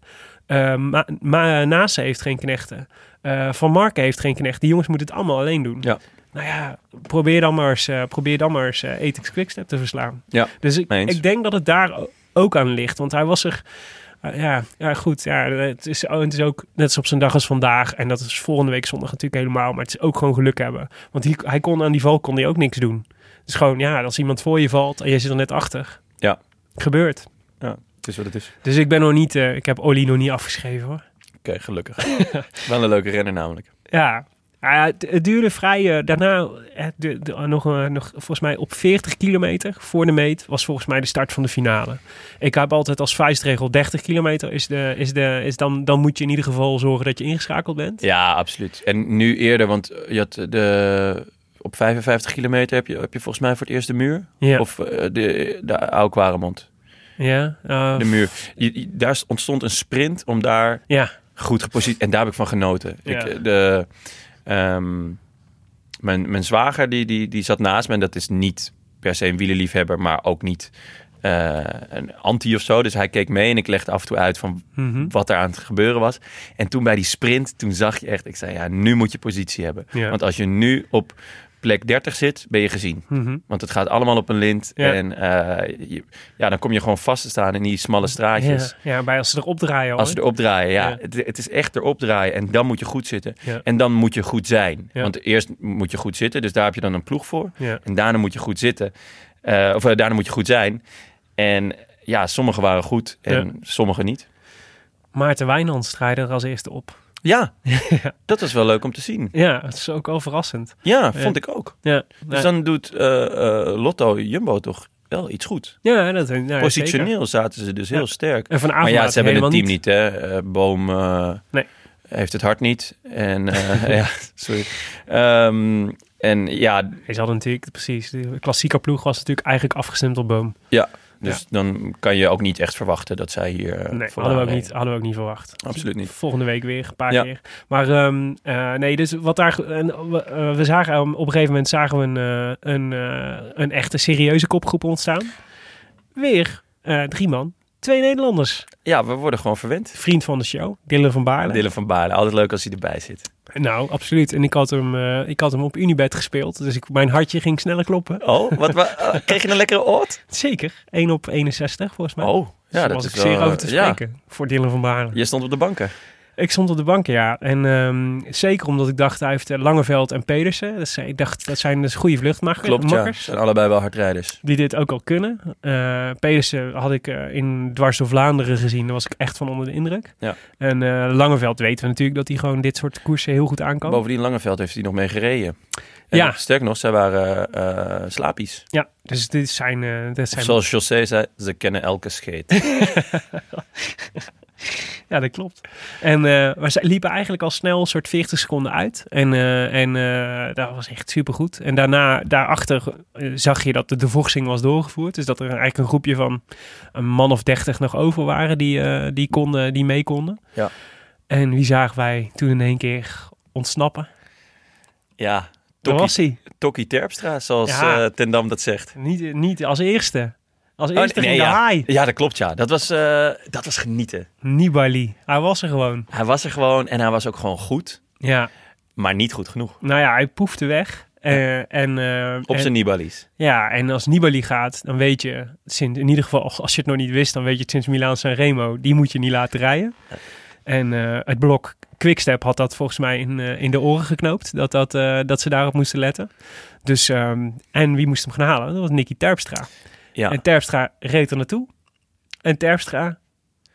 Eh Ma, Ma, Nase heeft geen knechten. Eh, Van Marken heeft geen knechten. Die jongens moeten het allemaal alleen doen. Ja. Nou ja, probeer dan maar eens, eh, probeer dan maar eens eh, Ethics Quickstep te verslaan. Ja, Dus ik, ik denk dat het daar ook aan ligt. Want hij was er... eh, ja, ja, goed. Ja, het, is, oh, het is ook net als op zijn dag als vandaag. En dat is volgende week zondag natuurlijk helemaal. Maar het is ook gewoon geluk hebben. Want hij, hij kon aan die val kon hij ook niks doen. Dus gewoon, ja, als iemand voor je valt en je zit er net achter. Ja. Gebeurt. Het is wat het is. Dus ik ben nog niet... ik heb Oli nog niet afgeschreven hoor. Oké, gelukkig. Wel een leuke renner namelijk. Ja. Nou ja, het, het duurde vrij... eh, daarna eh, de, de- nog, eh, nog volgens mij op 40 kilometer voor de meet... was volgens mij de start van de finale. Ik heb altijd als vuistregel 30 kilometer. Is de, is de, is dan, dan moet je in ieder geval zorgen dat je ingeschakeld bent. Ja, absoluut. En nu eerder, want je had de... Op 55 kilometer heb je, heb je volgens mij voor het eerst de muur. Ja. Of eh, de, de Aukwaremond. ja, eh, De muur. Je- je- daar ontstond een sprint om daar ja. goed gepositioneerd... En daar heb ik van genoten. Ja. Ik, de, ehm, mijn, mijn zwager die, die, die zat naast me. En dat is niet per se een wielerliefhebber, maar ook niet eh, een anti of zo. Dus hij keek mee en ik legde af en toe uit van Mhm. wat er aan het gebeuren was. En toen bij die sprint, toen zag je echt... Ik zei, ja, nu moet je positie hebben. Ja. Want als je nu op plek 30 zit, ben je gezien. Mhm. Want het gaat allemaal op een lint. Ja. En eh, je- ja, dan kom je gewoon vast te staan in die smalle straatjes. Ja, ja, bij als ze erop draaien. Als ze erop draaien, ja. Ja. Het, het is echt erop draaien. En dan moet je goed zitten. En dan moet je goed zijn. Want eerst moet je goed zitten. Dus daar heb je dan een ploeg voor. En daarna moet je goed zitten. Eh, of eh, daarna moet je goed zijn. En ja, sommigen waren goed en sommigen niet. Maarten Wijnand strijden er als eerste op. Ja, dat was wel leuk om te zien. Ja, het is ook wel verrassend. Ja, vond ik ook. Ja, Dus dan doet eh, eh, Lotto Jumbo toch wel iets goed. ja, dat, ja, Positioneel zeker. zaten ze dus heel Ja. sterk. En van Maar ja, ze hebben het team niet, hè. Eh, Boom Nee. heeft het hart niet. En ja, sorry. Ehm, en ja, Ze hadden natuurlijk, precies, de klassieke ploeg was natuurlijk eigenlijk afgestemd op Boom. Ja. Dus dan kan je ook niet echt verwachten dat zij hier uh, Nee, hadden we, ook niet, hadden we ook niet verwacht. Absoluut niet. Volgende week weer, een paar Ja. keer. Maar ehm, eh, nee, dus wat daar... en we, eh, we zagen, um, op een gegeven moment zagen we een, eh, een, eh, een echte serieuze kopgroep ontstaan. Weer eh, drie man, twee Nederlanders. Ja, we worden gewoon verwend. Vriend van de show, Dylan van Baarle. Dylan van Baarle, altijd leuk als hij erbij zit. Nou, absoluut. En ik had hem, eh, ik had hem op Unibet gespeeld. Dus ik, mijn hartje ging sneller kloppen. Oh, wat, wa- eh, kreeg je een lekkere oot? Zeker. 1 op 61 volgens mij. Oh, ja, Daar dat was ik zeer wel, over te ja. spreken. Voor Dylan van Baarle. Je stond op de banken. Ik stond op de bank, ja. En ehm, zeker omdat ik dacht, hij heeft eh, Langeveld en Pedersen. Dat zijn, ik dacht, dat zijn dus goede vluchtmakkers. Klopt, ja. Zijn allebei wel hardrijders. Die dit ook al kunnen. Eh Pedersen had ik eh, in Dwars door Vlaanderen gezien. Daar was ik echt van onder de indruk. Ja. En Langeveld weten we natuurlijk dat hij gewoon dit soort koersen heel goed aan kan. Bovendien, Langeveld heeft hij nog mee gereden. En Ja. Sterker nog, zij waren eh slapies. Ja, dus dit zijn... dit zijn zoals José zei, ze kennen elke scheet. Ja, dat klopt. En, eh, maar ze liepen eigenlijk al snel een soort 40 seconden uit. En, eh, en eh, dat was echt supergoed. En daarna, daarachter eh, zag je dat de devorsing was doorgevoerd. Dus dat er eigenlijk een groepje van een man of 30 nog over waren die, eh, die, konden, die mee konden. Ja. En wie zagen wij toen in één keer ontsnappen? ja, Tokkie, Terpstra, zoals Ja. eh, Ten Dam dat zegt. Niet, niet als eerste. Als Oh, eerste nee, ging de ja. haai. Ja, dat klopt, ja. Dat was, eh, dat was genieten. Nibali. Hij was er gewoon. Hij was er gewoon en hij was ook gewoon goed, Ja. maar niet goed genoeg. Nou ja, hij poefde weg. Eh, en, eh, Op en- zijn Nibali's. Ja, en als Nibali gaat, dan weet je, sinds, in ieder geval als je het nog niet wist, dan weet je het sinds Milaan San Remo, die moet je niet laten rijden. En het blok Quickstep had dat volgens mij in, in de oren geknoopt, dat, dat, dat ze daarop moesten letten. Dus, ehm, en wie moest hem gaan halen? Dat was Nicky Terpstra. Ja. En Terpstra reed er naartoe. En Terpstra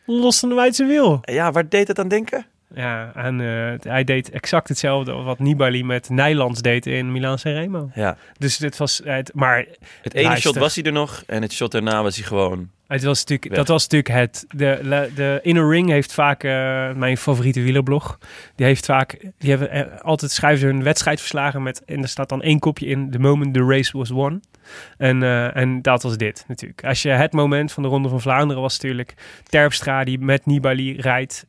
loste hem uit zijn wiel. ja, waar deed het aan denken? Ja, en eh, hij deed exact hetzelfde wat Nibali met Nijlands deed in Milaan San Remo. Ja. Dus dit was, het, maar Het ene Luister. shot was hij er nog en het shot daarna was hij gewoon... Het was natuurlijk, Weg. dat was natuurlijk het. De, de, Inner Ring heeft vaak, eh, mijn favoriete wielerblog, die heeft vaak, die hebben eh, altijd schrijven ze hun wedstrijdverslagen met, en er staat dan één kopje in, the moment the race was won. En, eh, en dat was dit natuurlijk. Als je het moment van de Ronde van Vlaanderen was natuurlijk Terpstra die met Nibali rijdt,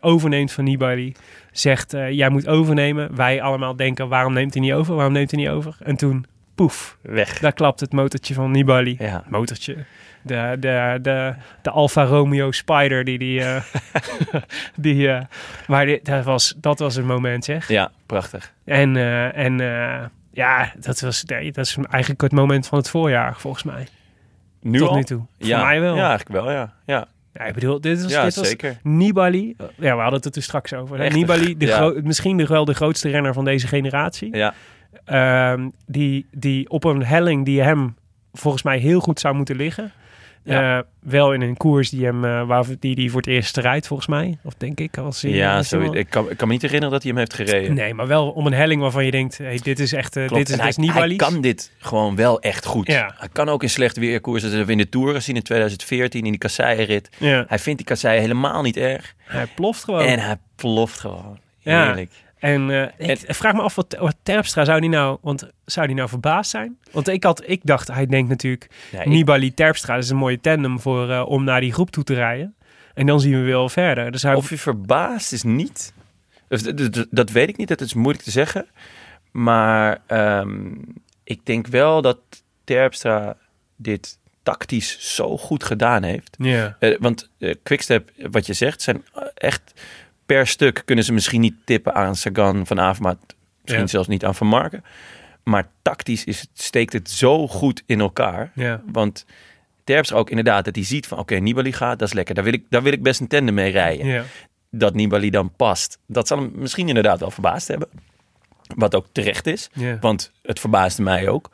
overneemt van Nibali, zegt jij moet overnemen. Wij allemaal denken waarom neemt hij niet over, waarom neemt hij niet over? En toen, poef, Weg. daar klapt het motortje van Nibali Ja. motortje. De, de, de, de Alfa Romeo Spider die die... eh, die eh, maar dit, dat, was, dat was een moment, zeg. ja, prachtig. En, eh, en ja, dat, was, nee, dat is eigenlijk het moment van het voorjaar, volgens mij. Nu Tot al? nu toe. Ja. Voor mij wel. Ja, eigenlijk wel, ja. Ja, Ja, ik bedoel, dit was, ja dit was zeker. Nibali. Ja, we hadden het er straks over. Echt, Nibali, de ja. misschien nog wel de grootste renner van deze generatie. Ja, Ehm, die, die op een helling die hem volgens mij heel goed zou moeten liggen. Ja. Eh, wel in een koers die hem eh, waar, die, die voor het eerst rijdt, volgens mij. Of denk ik. Als hij, ja als hij ik, kan, ik kan me niet herinneren dat hij hem heeft gereden. Nee, maar wel om een helling waarvan je denkt: hey, dit is echt. eh, dit is, hij, hij Nibali. kan dit gewoon wel echt goed. Ja. Hij kan ook in slecht weerkoers. Dat hebben we in de Tour gezien in 2014 in die kasseien-rit. Ja, Hij vindt die kasseien helemaal niet erg. hij ploft gewoon. En hij ploft gewoon. Ja. En eh, ik vraag me af wat, wat Terpstra zou die nou, want zou die nou verbaasd zijn? Want ik had, ik dacht, hij denkt natuurlijk Ja, ik- Nibali Terpstra, dat is een mooie tandem voor eh, om naar die groep toe te rijden. En dan zien we wel verder. Dus hij, Of je verbaasd is niet. Dat weet ik niet, dat is moeilijk te zeggen. Maar ehm, ik denk wel dat Terpstra dit tactisch zo goed gedaan heeft. ja, Eh, want Quickstep, wat je zegt, zijn echt per stuk kunnen ze misschien niet tippen aan Sagan van Avermaet. Misschien Ja. zelfs niet aan Van Marken. Maar tactisch is het, steekt het zo goed in elkaar. ja, Want Terpstra ook inderdaad dat hij ziet van... oké, Nibali gaat, dat is lekker. Daar wil, ik, daar wil ik best een tandem mee rijden. ja. Dat Nibali dan past. Dat zal hem misschien inderdaad wel verbaasd hebben. Wat ook terecht is. Want het verbaasde mij ook.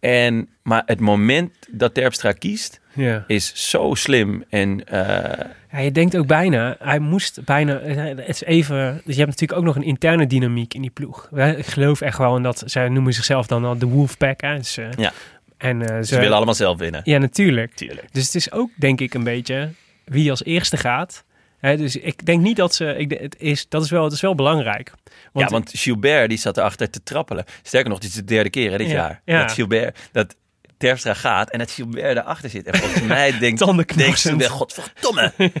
En, maar het moment dat Terpstra kiest... ja. is zo slim. En eh, Ja, je denkt ook bijna, hij moest bijna, het is even, dus je hebt natuurlijk ook nog een interne dynamiek in die ploeg. Ik geloof echt wel in dat, zij noemen zichzelf dan al de Wolfpack. Hè? Dus, eh, Ja. En eh, ze, ze willen allemaal zelf winnen. Ja, natuurlijk. Tuurlijk. Dus het is ook, denk ik, een beetje wie als eerste gaat. Dus ik denk niet dat ze, ik, het is, dat, is wel, het is wel belangrijk. ja, want Gilbert die zat erachter te trappelen. Sterker nog, dit is de derde keer hè, dit Ja, jaar. ja. Dat Gilbert, dat Terpstra gaat en dat Gilbert daarachter zit. En volgens mij denkt, denkt. Gilbert, godverdomme,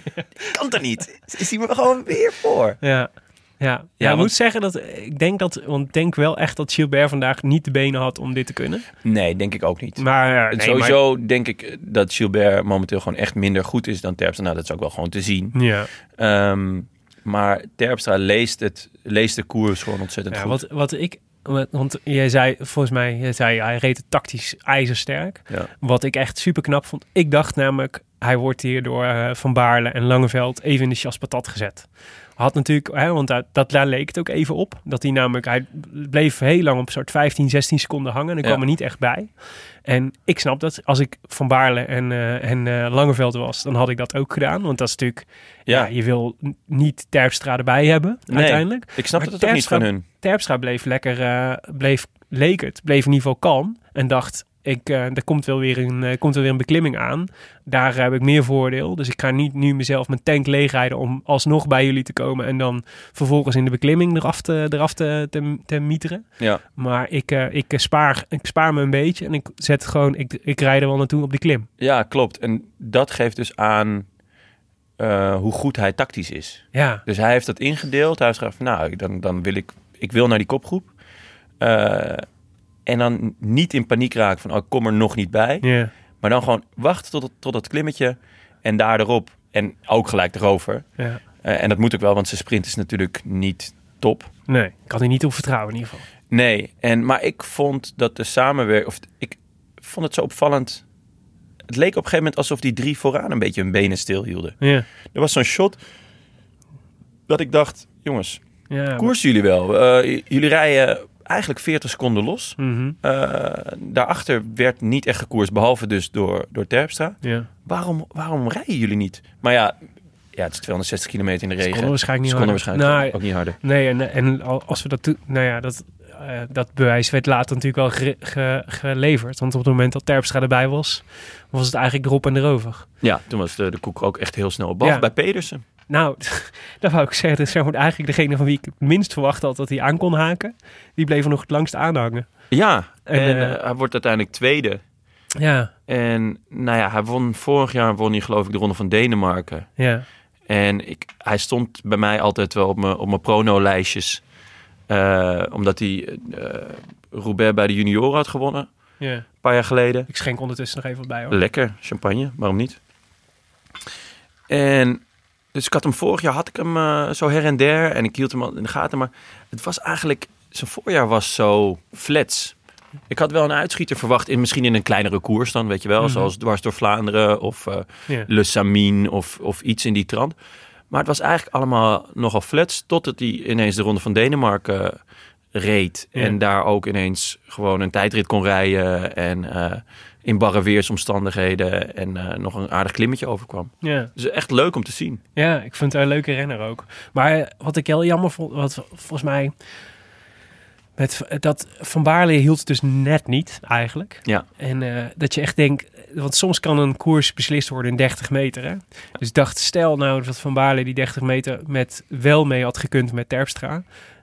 kan toch niet? Is hij me gewoon weer voor? Ja. Ja, ja, ik want- moet zeggen dat ik denk dat, want ik denk wel echt dat Gilbert vandaag niet de benen had om dit te kunnen. Nee, denk ik ook niet. Maar nee, Sowieso denk ik dat Gilbert momenteel gewoon echt minder goed is dan Terpstra. Nou, dat is ook wel gewoon te zien. Maar, ja, Ehm, maar Terpstra leest, het, leest de koers gewoon ontzettend ja goed. wat, wat ik, want jij zei volgens mij, jij zei hij reed het tactisch ijzersterk. Ja. Wat ik echt super knap vond. Ik dacht namelijk, hij wordt hier door eh, Van Baarle en Langeveld even in de chas patat gezet. Had natuurlijk, hè, want dat, dat, daar leek het ook even op. Dat hij namelijk, hij bleef heel lang op een soort 15, 16 seconden hangen. En ik Ja. kwam er niet echt bij. En ik snap dat. Als ik Van Baarle en, eh, en eh, Langeveld was, dan had ik dat ook gedaan. Want dat is natuurlijk, ja, Ja. je wil niet Terpstra erbij hebben Nee. uiteindelijk. Ik snap Maar het ook niet van hun. Terpstra bleef lekker, eh, bleef, leek het, bleef in ieder geval kalm. En dacht, ik, eh, er komt wel, weer een, eh, komt wel weer een beklimming aan. Daar heb ik meer voordeel. Dus ik ga niet nu mezelf mijn tank leegrijden om alsnog bij jullie te komen. En dan vervolgens in de beklimming eraf te, eraf te, te, te mieteren. Ja. Maar ik, eh, ik, spaar, ik spaar me een beetje en ik zet gewoon, ik, ik rijd er wel naartoe op die klim. ja, klopt. En dat geeft dus aan hoe goed hij tactisch is. Ja, Dus hij heeft dat ingedeeld. Hij heeft gezegd, nou, dan, dan wil ik, ik wil naar die kopgroep. En dan niet in paniek raken van, oh, ik kom er nog niet bij. Maar dan gewoon wachten tot, het- tot dat klimmetje en daar erop. En ook gelijk erover. ja. Eh, en dat moet ook wel, want zijn sprint is natuurlijk niet top. Nee, ik kan er niet op vertrouwen in ieder geval. Nee, en, maar ik vond dat de samenwerking... Of ik vond het zo opvallend. Het leek op een gegeven moment alsof die drie vooraan een beetje hun benen stilhielden. Ja, Er was zo'n shot dat ik dacht... Jongens, ja. koersen jullie wel? Eh, jullie rijden eigenlijk 40 seconden los. Eh, daarachter werd niet echt gekoerst, behalve dus door, door Terpstra. ja. Waarom, waarom rijden jullie niet? Maar ja, ja, het is 260 kilometer in de regen. Konden waarschijnlijk niet harder. waarschijnlijk Nou, ook niet harder. Nee, en, en al- als we dat doen, nou ja, dat, eh, dat bewijs werd later natuurlijk wel ge- ge- geleverd. Want op het moment dat Terpstra erbij was, was het eigenlijk erop en erover. Ja, toen was de, de koek ook echt heel snel op. Ja. bij Pedersen. Nou, dat wou ik zeggen. Zeg maar eigenlijk degene van wie ik het minst verwacht had dat hij aan kon haken, die bleef er nog het langst aanhangen. Ja, en, En, eh, hij wordt uiteindelijk tweede. Ja, En nou ja, hij won vorig jaar won hij geloof ik de ronde van Denemarken. ja, En ik, hij stond bij mij altijd wel op mijn, op mijn prono-lijstjes. Eh, omdat hij eh Roubaix bij de junioren had gewonnen. ja. Een paar jaar geleden. Ik schenk ondertussen nog even wat bij hoor. Lekker, champagne, waarom niet? En dus ik had hem vorig jaar, had ik hem eh, zo her en der. En ik hield hem al in de gaten. Maar het was eigenlijk, zijn voorjaar was zo flats. Ik had wel een uitschieter verwacht, in, misschien in een kleinere koers dan, weet je wel. Mhm. Zoals Dwars door Vlaanderen of Ja. Le Samin of, of iets in die trant. Maar het was eigenlijk allemaal nogal flats. Totdat hij ineens de Ronde van Denemarken eh, reed. En daar ook ineens gewoon een tijdrit kon rijden. En in barre weersomstandigheden. En eh, nog een aardig klimmetje overkwam. Ja. Dus echt leuk om te zien. Ja, ik vind het een leuke renner ook. Maar wat ik heel jammer vond, wat volgens mij met dat Van Baarle hield het dus net niet eigenlijk. Ja. En eh, dat je echt denkt, want soms kan een koers beslist worden in 30 meter. Hè? Dus ik dacht, stel nou dat Van Baarle die 30 meter met wel mee had gekund met Terpstra,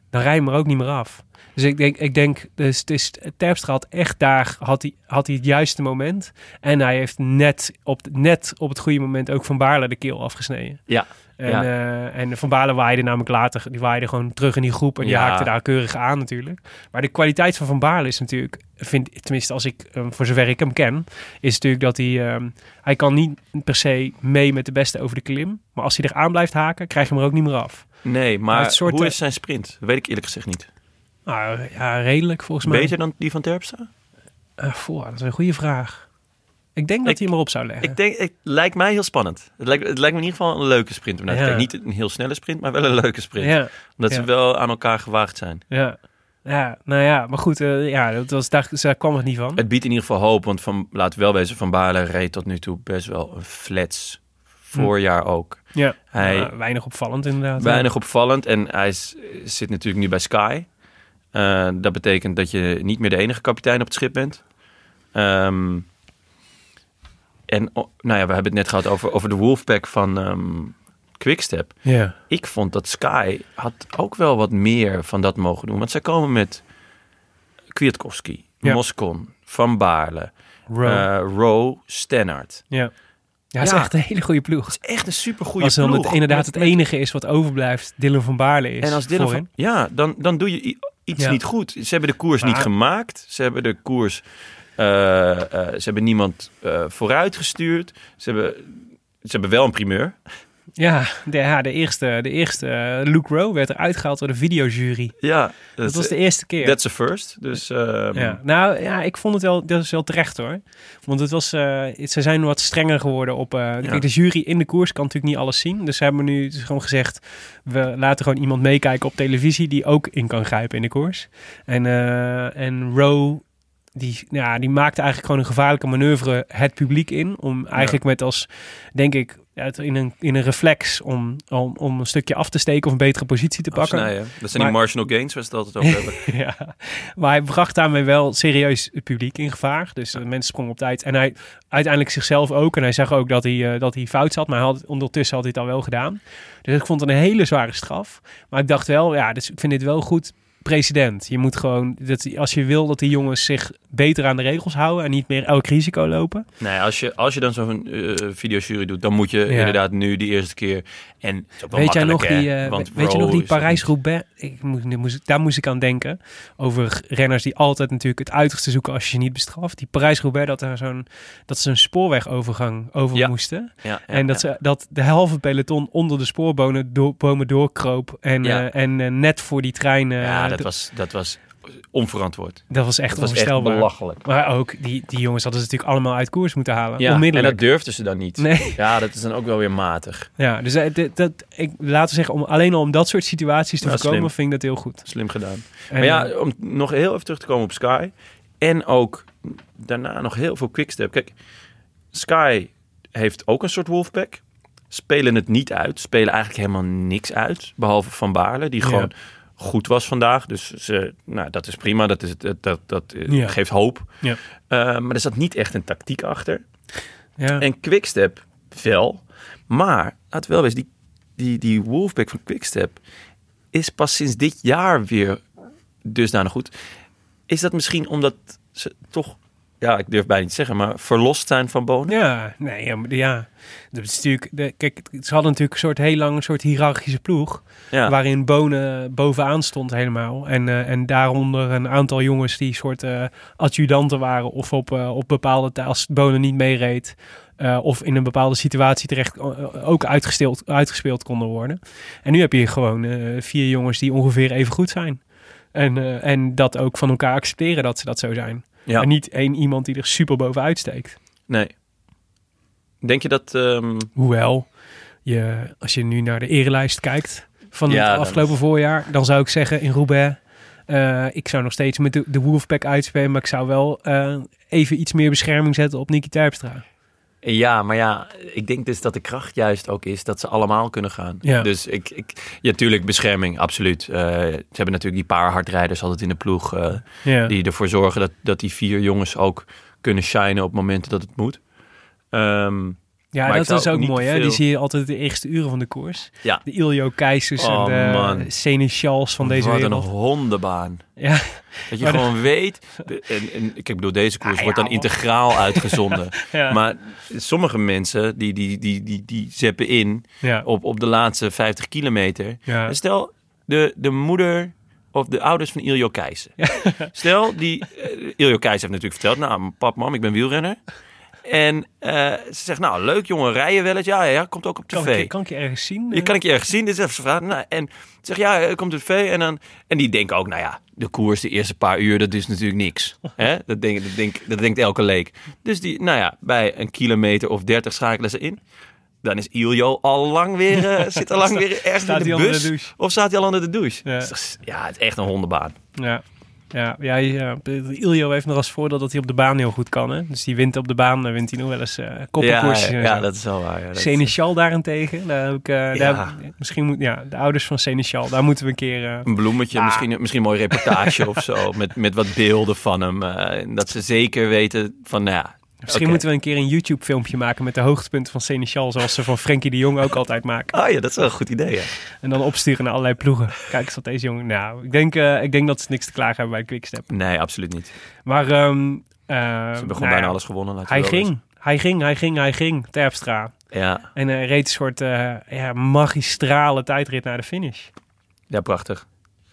dan rij je hem er ook niet meer af. Dus ik denk, ik denk dus het is, Terpstra had echt daar, had hij, had hij het juiste moment. En hij heeft net op, net op het goede moment ook Van Baarle de keel afgesneden. Ja. En, Ja. eh, en Van Baarle waaide namelijk later, die waaide gewoon terug in die groep en die Ja. haakte daar keurig aan natuurlijk. Maar de kwaliteit van Van Baarle is natuurlijk, vind, tenminste als ik, eh, voor zover ik hem ken, is natuurlijk dat hij, ehm, hij kan niet per se mee met de beste over de klim. Maar als hij er aan blijft haken, krijg je hem er ook niet meer af. Nee, maar het soort, hoe eh, is zijn sprint? Dat weet ik eerlijk gezegd niet. Nou ja, redelijk volgens mij. Beter dan die van Terpstra? Eh, voor, dat is een goede vraag. Ik denk dat Ik- hij hem erop zou leggen. Ik denk, het lijkt mij heel spannend. Het lijkt, het lijkt me in ieder geval een leuke sprint om naar te Ja. kijken. Niet een heel snelle sprint, maar wel een leuke sprint. ja, Omdat Ja. ze wel aan elkaar gewaagd zijn. ja. Ja, nou ja, maar goed, eh, ja, dat was, daar, daar kwam het niet van. Het biedt in ieder geval hoop, want van, we wel wezen, Van Baarle reed tot nu toe best wel een flats. Voorjaar ook. Ja, Hij- Ja, weinig opvallend inderdaad. Weinig opvallend en hij is- zit natuurlijk nu bij Sky. Eh, dat betekent dat je niet meer de enige kapitein op het schip bent. Ehm, en oh, nou ja, we hebben het net gehad over, over de Wolfpack van ehm Quickstep. Ja, Ik vond dat Sky had ook wel wat meer van dat mogen doen. Want zij komen met Kwiatkowski, Ja. Moscon, Van Baarle, Row. eh Rowe, Stennard. ja. Ja, het is echt een hele goede ploeg. Echt een supergoeie Als dan ploeg. het, inderdaad het enige is wat overblijft, Dylan van Baarle is. En als Dylan van, ja, dan, dan doe je iets Ja. niet goed. Ze hebben de koers niet gemaakt. Ze hebben de koers... eh, eh, ze hebben niemand eh vooruitgestuurd. Ze hebben, ze hebben wel een primeur. Ja, de, ja, de eerste, de eerste eh, Luke Rowe werd eruit gehaald door de videojury. Ja, Dat was de eerste keer. That's a first. Dus ehm, Ja, nou ja, ik vond het wel, dat is wel terecht hoor. Want het was, eh, het- ze zijn wat strenger geworden op. eh, Kijk, de jury in de koers kan natuurlijk niet alles zien. Dus ze hebben nu dus gewoon gezegd: we laten gewoon iemand meekijken op televisie die ook in kan grijpen in de koers. En, eh en Rowe, die, ja, die maakte eigenlijk gewoon een gevaarlijke manoeuvre het publiek in. Om eigenlijk met als, denk ik, in, een, in een reflex om, om, om een stukje af te steken of een betere positie te pakken. afsnijden. Dat zijn Maar- die marginal gains waar ze het altijd over hebben. ja, maar hij bracht daarmee wel serieus het publiek in gevaar. Dus de mensen sprongen op tijd. En hij uiteindelijk zichzelf ook. En hij zag ook dat hij, eh, dat hij fout zat. Maar hij had, ondertussen had hij het al wel gedaan. Dus ik vond het een hele zware straf. Maar ik dacht wel, ja, dus ik vind dit wel goed precedent. Je moet gewoon, dat, als je wil dat die jongens zich beter aan de regels houden en niet meer elk risico lopen. Nee, als je, als je dan zo'n eh videojury doet, dan moet je Ja. inderdaad nu die eerste keer. En Weet jij nog die, eh, want weet je nog die Parijs-Roubaix? Ik moest, daar moest ik aan denken. Over renners die altijd natuurlijk het uiterste zoeken als je ze niet bestraft. Die Parijs-Roubaix, dat, er zo'n, dat ze een spoorwegovergang over Ja. moesten. niet- Ja, ja, en dat, ja. ze, dat de helft peloton onder de spoorbomen door, bomen doorkroop. En, Ja. eh, en net voor die trein... dat was, dat was onverantwoord. dat was echt Dat was echt belachelijk. maar ook, die, die jongens hadden ze natuurlijk allemaal uit koers moeten halen. Ja, en dat durfden ze dan niet. Nee. Ja, dat is dan ook wel weer matig. Ja, dus eh, dat, ik, laten we zeggen, om, alleen al om dat soort situaties te voorkomen, slim. vind ik dat heel goed. Slim gedaan. En, maar ja, om nog heel even terug te komen op Sky. En ook daarna nog heel veel quickstep. Kijk, Sky heeft ook een soort Wolfpack. Spelen het niet uit. Spelen eigenlijk helemaal niks uit. Behalve Van Baarle, die Ja. Goed was vandaag. Dus ze, nou, dat is prima. Dat, is, dat, dat, dat eh, Ja. geeft hoop. Ja. Eh, maar er zat niet echt een tactiek achter. ja. En Quickstep wel. Maar, laat wel wezen, die, die, die Wolfpack van Quickstep is pas sinds dit jaar weer dusdanig goed. Is dat misschien omdat ze toch, ja, ik durf bijna niet te zeggen, maar verlost zijn van Bonen? Ja, nee, ja. Dat is natuurlijk, de, kijk, ze hadden natuurlijk een soort heel lang een soort hiërarchische ploeg. Ja, Waarin Bonen bovenaan stond helemaal. En, eh, en daaronder een aantal jongens die soort eh, adjudanten waren. Of op, eh, op bepaalde tijd, als Bonen niet meereed. of in een bepaalde situatie terecht ook uitgespeeld, uitgespeeld konden worden. En nu heb je gewoon vier jongens die ongeveer even goed zijn. En, en dat ook van elkaar accepteren dat ze dat zo zijn. Ja. En niet één iemand die er super bovenuit steekt. nee. Denk je dat, ehm, Hoewel, je, als je nu naar de erelijst kijkt van Ja, het afgelopen is- voorjaar, dan zou ik zeggen in Roubaix, eh, ik zou nog steeds met de, de Wolfpack uitspelen, maar ik zou wel eh, even iets meer bescherming zetten op Niki Terpstra. Ja, maar ja, ik denk dus dat de kracht juist ook is dat ze allemaal kunnen gaan. Ja. Dus ik, ik ja, tuurlijk bescherming, absoluut. Eh, ze hebben natuurlijk die paar hardrijders altijd in de ploeg eh, Ja. die ervoor zorgen dat, dat die vier jongens ook kunnen shinen op momenten dat het moet. Ehm, Ja, Maar dat is ook mooi. Hè? Die zie je altijd de eerste uren van de koers. Ja. De Iljo Keizers Oh, en de man. Seneschals van deze wat wereld. een hondenbaan. Ja, Dat je Maar de- gewoon weet. en, en, ik bedoel, deze koers Ah, wordt ja, dan integraal uitgezonden. ja, Maar sommige mensen die, die, die, die, die zeppen in op, op de laatste 50 kilometer. Stel, de, de moeder of de ouders van Iljo Keijsen. Stel, die Iljo Keijsen heeft natuurlijk verteld... nou, pap, mam, ik ben wielrenner. En eh, ze zegt, nou, leuk jongen, rijden wel eens. Ja, ja, ja, komt ook op Kan, tv. ik, kan ik je ergens zien? Je kan ik je ergens zien, dit is even zijn vraag. Nou, en zeg ja, er komt op tv. En, dan, en die denken ook, nou ja, de koers de eerste paar uur, dat is natuurlijk niks. Hè? Dat, denk, dat, denk, dat denkt elke leek. Dus die, nou ja, bij een kilometer of dertig schakelen ze in. Dan is Iljo al lang weer, eh, zit al lang weer ergens Staat in de bus. de? Of staat hij al onder de douche? Ja. Ja, het is echt een hondenbaan. Ja. Ja, ja, ja, Iljo heeft nog als voordeel dat hij op de baan heel goed kan. Hè? Dus die wint op de baan, dan wint hij nog wel eens eh Ja, koppenkoersjes. ja, ja, dat is wel waar. Ja, dat- Seneschal daarentegen, daar heb ik, eh, Ja. daar, misschien moet, ja, de ouders van Seneschal, daar moeten we een keer. eh, Een bloemetje, Ah. misschien, misschien een mooi reportage of zo. Met, met wat beelden van hem. eh, en dat ze zeker weten van, nou ja, Misschien moeten we een keer een YouTube-filmpje maken met de hoogtepunten van Seneschal, zoals ze van Frenkie de Jong ook altijd maken. Ah ja, dat is wel een goed idee, ja. En dan opsturen naar allerlei ploegen. Kijk eens wat deze jongen... Nou, ik denk, eh, ik denk dat ze niks te klagen hebben bij Quickstep. Nee, absoluut niet. Maar ehm Ze eh, hebben nou gewoon bijna ja, alles gewonnen. Hij ging, hij ging, hij ging, hij ging, Terpstra. Ja, En hij reed een soort eh, ja, magistrale tijdrit naar de finish. ja, prachtig.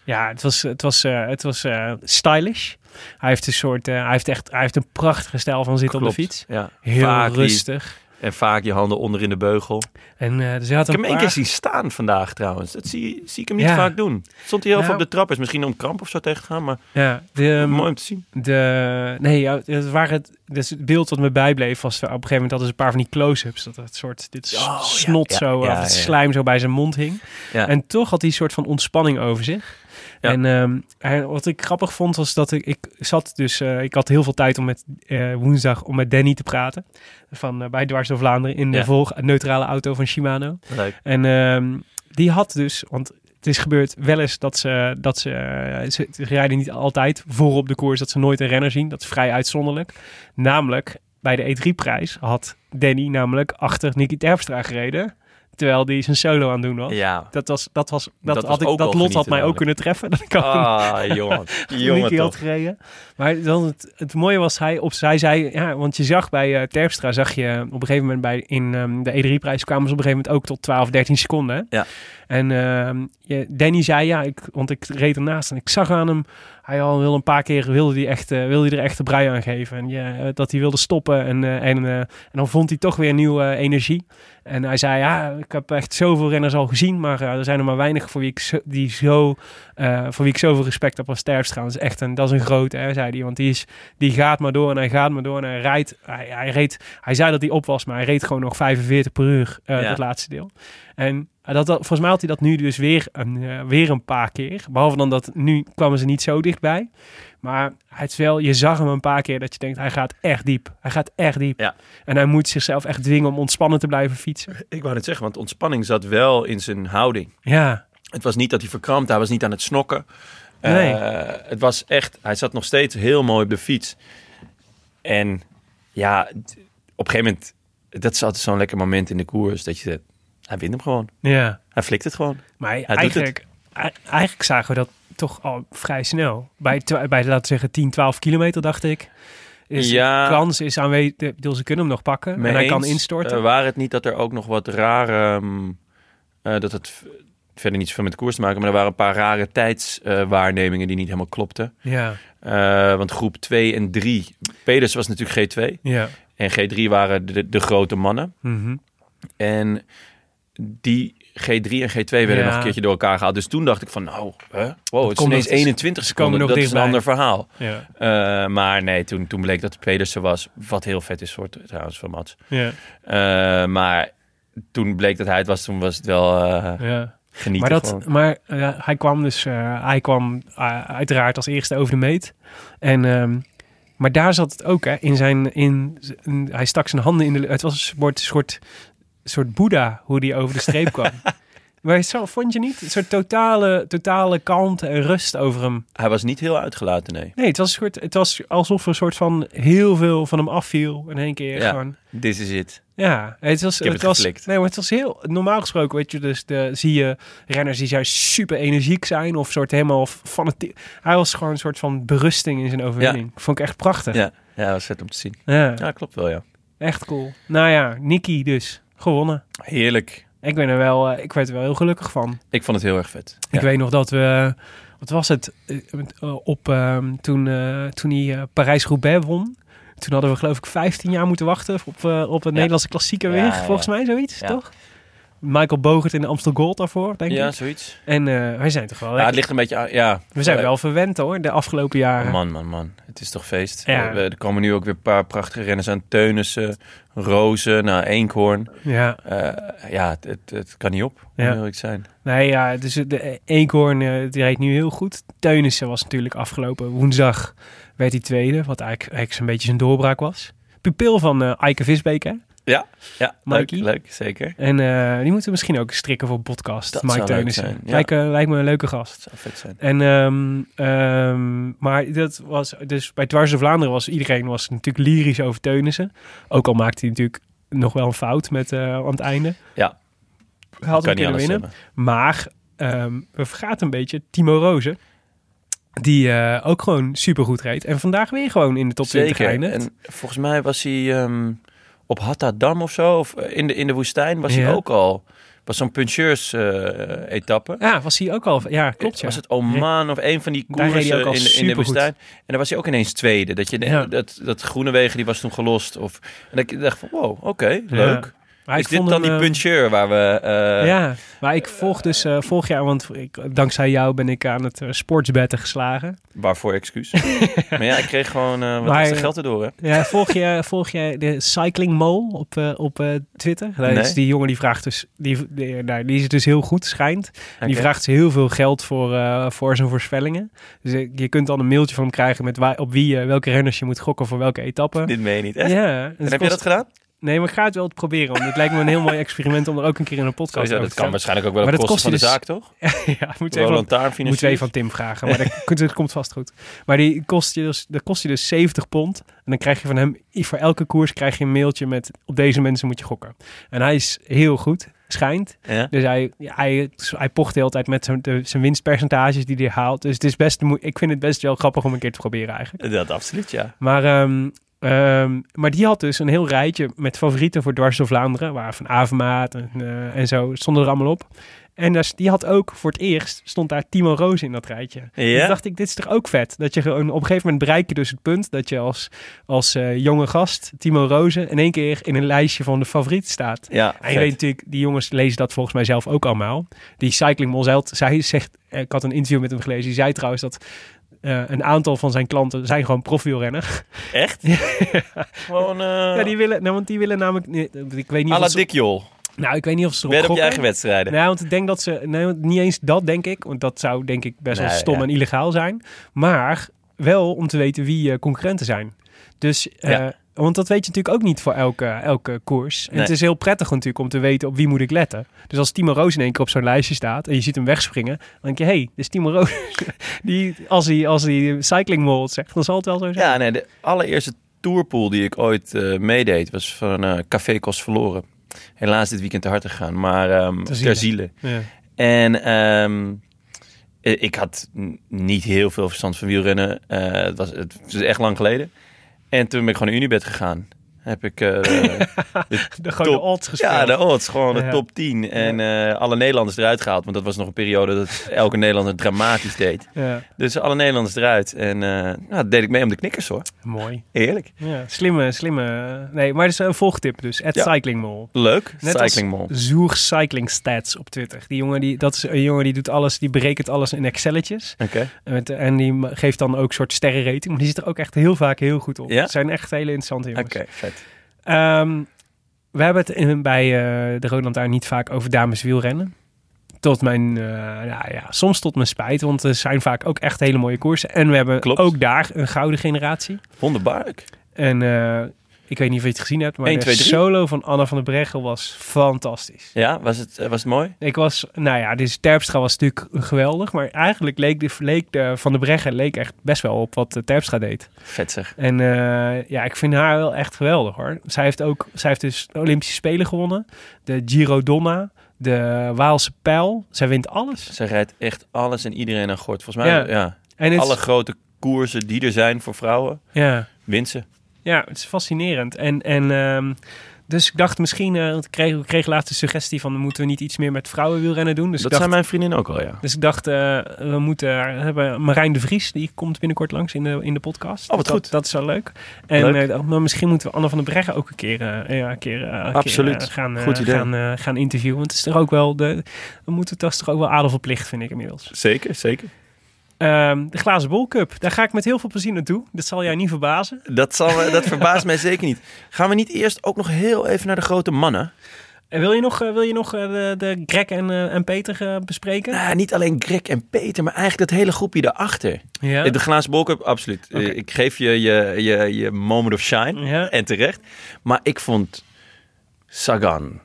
Ja, het was, het was, eh, het was eh, stylish. Hij heeft een soort, eh, hij heeft echt, hij heeft een prachtige stijl van zitten op de fiets. Ja. Heel Vaak die- rustig. en vaak je handen onder in de beugel. En eh, dus hij had Ik een heb hem één keer zien staan vandaag trouwens. Dat zie, zie ik hem niet Ja. vaak doen. Stond hij heel veel Nou. op de trap. Is misschien om kramp of zo tegen te gaan. Maar Ja, de, mooi om te zien. de, nee, ja, het, waren het, dus het beeld wat me bijbleef was op een gegeven moment hadden ze een paar van die close-ups. Dat het soort, dit Oh, snot ja, zo, of het slijm zo bij zijn mond hing. Ja. En toch had hij een soort van ontspanning over zich. Ja. En ehm, wat ik grappig vond was dat ik, ik zat dus, eh, ik had heel veel tijd om met eh, woensdag om met Danny te praten. Van eh, bij Dwars door Vlaanderen in de Ja. volg neutrale auto van Shimano. Leuk. En ehm, die had dus, want het is gebeurd wel eens dat ze, dat ze, ze, ze rijden niet altijd voor op de koers, dat ze nooit een renner zien. Dat is vrij uitzonderlijk. Namelijk, bij de E3-prijs had Danny namelijk achter Nicky Terpstra gereden, terwijl die zijn solo aan het doen was. Ja. Dat, was, dat, was, dat, Dat was had ik, dat lot had mij ook kunnen treffen. Dat ik ook Ah, jongen. had gereden. Maar dan het, het mooie was, hij, op, zij zei, ja, want je zag bij eh, Terpstra, zag je op een gegeven moment bij, in ehm, de E3-prijs kwamen ze op een gegeven moment ook tot 12, 13 seconden. hè? Ja. En ehm, Danny zei, ja, ik, want ik reed ernaast en ik zag aan hem, hij al wil een paar keer, wilde hij echt, eh, wilde hij er echt de brui aan geven. En ja, eh, dat hij wilde stoppen en, eh, en, en dan vond hij toch weer nieuwe energie. En hij zei, ja, ik heb echt zoveel renners al gezien, maar er zijn er maar weinig voor wie ik zo, die zo, voor wie ik zoveel respect heb als Terpstra. Dat is echt een, dat is een grote, hè, zei hij. Want die, is, die gaat maar door en hij gaat maar door en hij rijdt. Hij, hij, reed, hij zei dat hij op was, maar hij reed gewoon nog 45 per uur, Ja. dat laatste deel. En dat, dat, volgens mij had hij dat nu dus weer een, eh, weer een paar keer. Behalve dan dat nu kwamen ze niet zo dichtbij. Maar het is wel, je zag hem een paar keer dat je denkt, hij gaat echt diep. Hij gaat echt diep. Ja. En hij moet zichzelf echt dwingen om ontspannen te blijven fietsen. Ik wou net zeggen, want ontspanning zat wel in zijn houding. Ja, Het was niet dat hij verkrampte, hij was niet aan het snokken. Nee. Eh, het was echt, hij zat nog steeds heel mooi op de fiets. En ja, op een gegeven moment, dat is altijd zo'n lekker moment in de koers, dat je, zegt, hij wint hem gewoon. ja. Hij flikt het gewoon. Maar doet eigenlijk, ei- eigenlijk zagen we dat toch al vrij snel. Bij, bij laten we zeggen 10, 12 kilometer dacht ik. Is Ja. kans is aanwezig. Bedoel, Ze kunnen hem nog pakken. Mee en hij kan instorten. Eh, waar het niet dat er ook nog wat rare, ehm, eh, dat het verder niet zoveel met de koers te maken, maar er waren een paar rare tijdswaarnemingen die niet helemaal klopten. ja, Eh, want groep 2 en 3, Peders was natuurlijk G2 ja. en G3 waren de, de grote mannen. Mhm. En die G3 en G2 werden Ja. nog een keertje door elkaar gehaald. Dus toen dacht ik van, nou, hè? wow, het is ineens nog- 21 ze komen seconden. Dat is een ander verhaal. ja. Eh, maar nee, toen, toen bleek dat het Pedersen was. Wat heel vet is voor trouwens van Mats. ja, Eh, maar toen bleek dat hij het was, toen was het wel eh, ja. genieten Maar, dat, gewoon. maar hij kwam dus, hij kwam uiteraard als eerste over de meet. En, ehm, maar daar zat het ook, hè, in zijn, in, in- hij stak zijn handen in de, het was een soort, soort, soort boeddha, hoe die over de streep kwam. maar zo, vond je niet? Een soort totale, totale kalmte en rust over hem. Hij was niet heel uitgelaten, nee. Nee, het was, een soort, het was alsof er een soort van heel veel van hem afviel in één keer. Ja. Gewoon. This is it. Ja, het was, het het was, geflikt. nee, maar het was heel normaal gesproken. Weet je, dus de, zie je renners die juist super energiek zijn of soort helemaal fanatiek. Hij was gewoon een soort van berusting in zijn overwinning. Vond ik echt prachtig. Ja, ja, dat was vet om te zien. Ja, Ja, klopt wel, ja. echt cool. Nou ja, Nicky dus gewonnen. Heerlijk. Ik ben er wel, eh, ik werd er wel heel gelukkig van. Ik vond het heel erg vet. Ik Ja. weet nog dat we, wat was het, Eh, eh, op ehm, toen, eh, toen hij eh, Parijs-Roubaix won. Toen hadden we geloof ik 15 jaar moeten wachten op, eh, op een Nederlandse klassieker weer. Volgens mij zoiets, toch? Michael Bogert in de Amstel Gold daarvoor, denk Ja, ik. zoiets. En eh, wij zijn toch wel... Ja, lekker- het ligt een beetje aan, ja. we zijn wel verwend hoor, de afgelopen jaren. Man, man, man. Het is toch feest. Ja. We- er komen nu ook weer een paar prachtige renners aan. Teunissen, Rozen, nou, Eekhoorn. Ja, Eh, ja, het, het, het kan niet op, Ja. eerlijk te zijn. nee ja, dus de Eekhoorn, eh, die reed nu heel goed. Teunissen was natuurlijk afgelopen woensdag, werd hij tweede. Wat eigenlijk, eigenlijk zo'n beetje zijn doorbraak was. Pupil van eh Eike Visbeek, hè? Ja, ja leuk, Mikey? leuk, zeker. En eh, die moeten we misschien ook strikken voor podcast. Dat Mike Teunissen. zijn, ja. Lijkt, eh, lijkt me een leuke gast. zou vet zijn. En, ehm, ehm, maar dat was dus bij Dwars Vlaanderen was iedereen was natuurlijk lyrisch over Teunissen. Ook al maakte hij natuurlijk nog wel een fout met eh, aan het einde. Ja. Had hem kunnen winnen. Maar ehm, we vergaten een beetje Timo Rozen. Die ook gewoon supergoed reed. En vandaag weer gewoon in de top 20 Zeker. eindigt. En volgens mij was hij op Hattadam of zo, of eh, in de, in de woestijn, was Ja. hij ook al. Was zo'n puncheurs-etappe. Ja, was hij ook al. Ja, klopt. Ja. Was het Oman of een van die koersen in, de- in de woestijn? En dan was hij ook ineens tweede. Dat, je, Ja. dat, dat Groenewegen die was toen gelost. Of, en ik dacht van, wow, oké, leuk. Maar Is ik dit dan hem, die eh, puncheur waar we... eh, ja, maar ik volg dus eh, vorig jaar, want ik, dankzij jou ben ik aan het eh, sportsbetten geslagen. Waarvoor excuus. maar ja, ik kreeg gewoon wat Maar, geld erdoor, hè? Ja, volg je, volg je de Cycling Mole op, op Twitter? Dat Nee. is die jongen die vraagt dus, die, die, nou, die is dus heel goed, schijnt. Die Oké. vraagt dus heel veel geld voor, voor zijn voorspellingen. Dus je kunt dan een mailtje van hem krijgen met waar, op wie, welke renners je moet gokken voor welke etappe. Dit meen je niet, echt? Ja, En heb je dat gedaan? Nee, maar ik ga het wel proberen. Want het lijkt me een heel mooi experiment om er ook een keer in een podcast Sowieso, over dat te kan waarschijnlijk ook wel Maar op dat kosten van de zaak, toch? vertellen. ja, moet je even, we financiert. even aan Tim vragen. Maar dat, komt- dat komt vast goed. Maar die kost je dus, dat kost je dus 70 pond. En dan krijg je van hem, voor elke koers krijg je een mailtje met op deze mensen moet je gokken. En hij is heel goed, schijnt. Ja? Dus hij, hij, hij pocht de hele tijd met zijn, de, zijn winstpercentages die hij haalt. Dus het is best, ik vind het best wel grappig om een keer te proberen eigenlijk. Dat absoluut, ja. Maar, ehm, ehm, maar die had dus een heel rijtje met favorieten voor Dwars door Vlaanderen. Waar Van Avermaat en, eh, en zo stonden er allemaal op. En dus, die had ook voor het eerst, stond daar Timo Roos in dat rijtje. Ja? Dacht ik, dit is toch ook vet? Dat je gewoon op een gegeven moment bereik je dus het punt dat je als, als eh, jonge gast, Timo Rozen, in één keer in een lijstje van de favorieten staat. Ja, En je weet natuurlijk, die jongens lezen dat volgens mij zelf ook allemaal. Die Cycling Monzelt, zij zegt, eh, ik had een interview met hem gelezen, die zei trouwens dat eh, een aantal van zijn klanten zijn gewoon profielrenner. Echt? Gewoon eh Ja, die willen, nou, want die willen namelijk, nee, ik weet niet of ze, nou, ik weet niet of ze erop op je eigen wedstrijden. Nou, want ik denk dat ze, nee, want niet eens dat denk ik, want dat zou denk ik best wel stom ja. en illegaal zijn. Maar wel om te weten wie eh, concurrenten zijn. Dus, eh, Ja. Want dat weet je natuurlijk ook niet voor elke, elke koers. En Nee. het is heel prettig natuurlijk om te weten op wie moet ik letten. Dus als Timo Roos in één keer op zo'n lijstje staat en je ziet hem wegspringen, dan denk je, hé, hey, dit is Timo Roos. die, als hij, als hij cycling mold zegt, dan zal het wel zo zijn. Ja, nee, de allereerste tourpool die ik ooit eh, meedeed was van eh Café Kost Verloren. Helaas dit weekend te hard gegaan, maar ehm Ter ter ziele. Ja. En ehm, eh, ik had niet heel veel verstand van wielrennen. Het, was, het is echt lang geleden. En toen ben ik gewoon naar Unibet gegaan. Heb ik eh, de De, odds gespeeld. Ja, de odds. Gewoon de top 10. En eh, alle Nederlanders eruit gehaald. Want dat was nog een periode dat elke Nederlander dramatisch deed. Ja, Dus alle Nederlanders eruit. En eh nou, dat deed ik mee om de knikkers hoor. mooi. Heerlijk. Ja, slimme, slimme. Nee, maar het is een volgtip dus. At Ja. Cyclingmall. Leuk. Net Cycling Mall. als Zoer Cycling Stats op Twitter. Die jongen, die, dat is een jongen die doet alles, die berekent alles in Excelletjes. Oké. En, die geeft dan ook een soort sterrenrating. Maar die zit er ook echt heel vaak heel goed op. Ja? Het zijn echt hele interessante jongens. Oké. Ehm, we hebben het in, bij eh, de Roland daar niet vaak over dames wielrennen. Tot mijn, nou ja, soms tot mijn spijt, want er zijn vaak ook echt hele mooie koersen. En we hebben Klopt. ook daar een gouden generatie. Wonderbaarlijk. En eh, ik weet niet of je het gezien hebt, maar 1, de 2, 3. solo van Anna van der Breggen was fantastisch. Ja, was het, eh, was het mooi? Ik was, nou ja, dus Terpstra was natuurlijk geweldig, maar eigenlijk leek de, leek de Van der Breggen leek echt best wel op wat de Terpstra deed. Vet zeg. En eh, ja, ik vind haar wel echt geweldig hoor. Zij heeft ook, zij heeft dus de Olympische Spelen gewonnen, de Giro Donna, de Waalse Pijl. Zij wint alles. Ze rijdt echt alles en iedereen aan gort. Volgens mij, Ja. ja. En Alle grote koersen die er zijn voor vrouwen, ja, wint ze. Ja, het is fascinerend. En, en ehm, dus ik dacht misschien, eh, want ik kreeg, ik kreeg laatst de suggestie van moeten we niet iets meer met vrouwenwielrennen doen. Dus dat ik dacht, zijn mijn vriendinnen ook al, ja. Dus ik dacht, eh, we moeten we hebben Marijn de Vries, die komt binnenkort langs in de, in de podcast. Oh, wat dat, goed. Dat is wel leuk. En Leuk. eh, maar misschien moeten we Anne van der Breggen ook een keer, eh, ja, een keer, eh, Absoluut. keer, eh, gaan, eh, Goed idee. gaan, eh, gaan interviewen. Want het is toch ook wel, de, we moeten het toch ook wel adel verplicht, vind ik inmiddels. Zeker, zeker. Ehm, de Glazen Bol Cup, daar ga ik met heel veel plezier naartoe. Dat zal jij niet verbazen. Dat, zal, dat verbaast mij zeker niet. Gaan we niet eerst ook nog heel even naar de grote mannen? En wil je nog, eh, wil je nog eh, de, de Greg en, eh, en Peter bespreken? Nou, niet alleen Greg en Peter, maar eigenlijk dat hele groepje daarachter. ja. De glazen bolcup, absoluut. Ik geef je je, je je moment of shine. Ja. En terecht. Maar ik vond Sagan,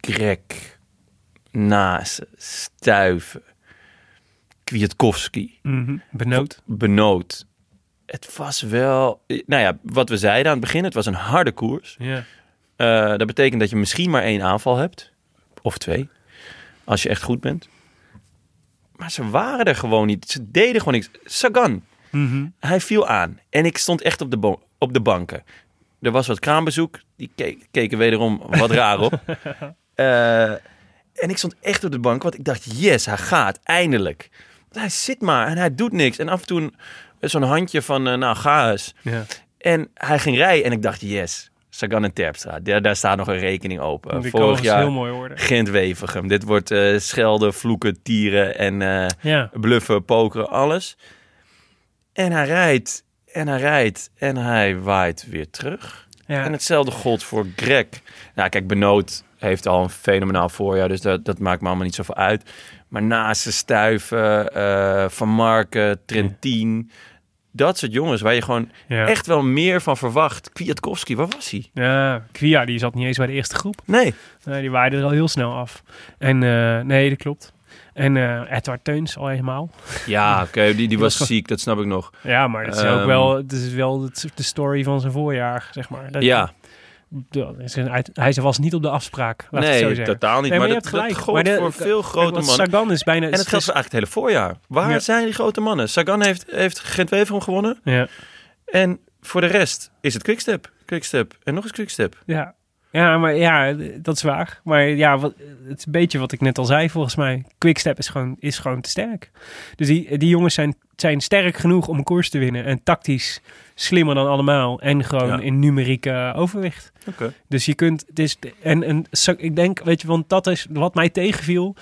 Greg, Nase, Stuiven, Kwiatkowski, Mhm. Benoot. Benoot. Het was wel, nou ja, wat we zeiden aan het begin, het was een harde koers. Ja. Eh, dat betekent dat je misschien maar één aanval hebt. Of twee. Als je echt goed bent. Maar ze waren er gewoon niet. Ze deden gewoon niks. Sagan, Mhm. hij viel aan. En ik stond echt op de, op de banken. Er was wat kraambezoek. Die keken wederom wat raar op. Eh, en ik stond echt op de bank. Want ik dacht, yes, hij gaat. Eindelijk. Hij zit maar en hij doet niks. En af en toe zo'n handje van, eh, nou, ga eens. Ja. En hij ging rijden en ik dacht, yes, Sagan en Terpstra. Daar, daar staat nog een rekening open. Die Vorig jaar heel mooi worden. Gent-Wevergem. Dit wordt eh, schelden, vloeken, tieren en eh, Ja. bluffen, pokeren, alles. En hij rijdt en hij rijdt en hij waait weer terug. Ja. En hetzelfde gold voor Greg. Nou, kijk, Benoot heeft al een fenomenaal voorjaar, dus dat, dat maakt me allemaal niet zoveel uit. Maar naast de Stuiven, eh, Van Marken, Trentin, dat soort jongens waar je gewoon ja. echt wel meer van verwacht. Kwiatkowski, waar was hij? Ja, Kvia die zat niet eens bij de eerste groep. Nee. Nee, die waaide er al heel snel af. En eh, nee, dat klopt. En eh Edward Teuns al helemaal. Ja, oké, die, die was was ziek, dat snap ik nog. Ja, maar dat is ook Ehm. wel, het is wel het- de story van zijn voorjaar, zeg maar. Dat, Ja, hij was niet op de afspraak, laat ik het zo nee, totaal niet. Nee, maar, maar je dat, hebt gelijk. dat gold Maar de- voor veel grote mannen. Sagan is bijna... En het geldt voor eigenlijk het hele voorjaar. Waar Ja. zijn die grote mannen? Sagan heeft, heeft Gent-Wevelgem gewonnen. Ja, En voor de rest is het Quickstep. Quickstep en nog eens Quickstep. ja. Ja, maar ja, dat is waar. Maar ja, wat, het is een beetje wat ik net al zei, volgens mij. Quickstep is gewoon, is gewoon te sterk. Dus die, die jongens zijn, zijn sterk genoeg om een koers te winnen. En tactisch slimmer dan allemaal. En gewoon Ja. in numerieke overwicht. Oké. Dus je kunt, het is, en, en ik denk, weet je, want dat is wat mij tegenviel.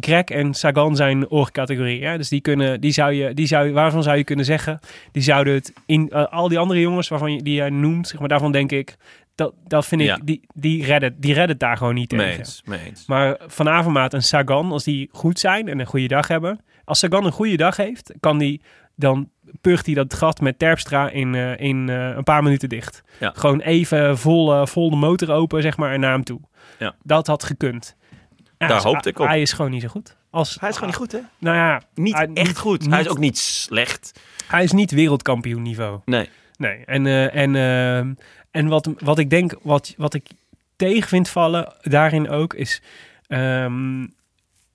Greg en Sagan zijn oorcategorie. Ja? Dus die kunnen, die zou je, die zou, waarvan zou je kunnen zeggen, die zouden het in eh, al die andere jongens waarvan je, die jij noemt, zeg maar, daarvan denk ik, dat, dat vind ik, Ja. die, die redden, die redden het daar gewoon niet tegen. Mee eens, mee eens. Maar Van Avermaat en Sagan, als die goed zijn en een goede dag hebben. Als Sagan een goede dag heeft, kan die, dan purgt hij dat gat met Terpstra in, eh, in eh, een paar minuten dicht. Ja. Gewoon even vol, eh, vol de motor open, zeg maar, en naar hem toe. Ja. Dat had gekund. Ja, Daar dus hoopte ik op. Hij is gewoon niet zo goed. Als, Hij is gewoon niet goed, hè? Nou ja, Niet hij- echt goed. niet- hij is ook niet slecht. hij is niet wereldkampioen niveau. Nee. Nee, en, eh, en, eh, en wat, wat ik denk, wat, wat ik tegen vind vallen daarin ook, is... ehm,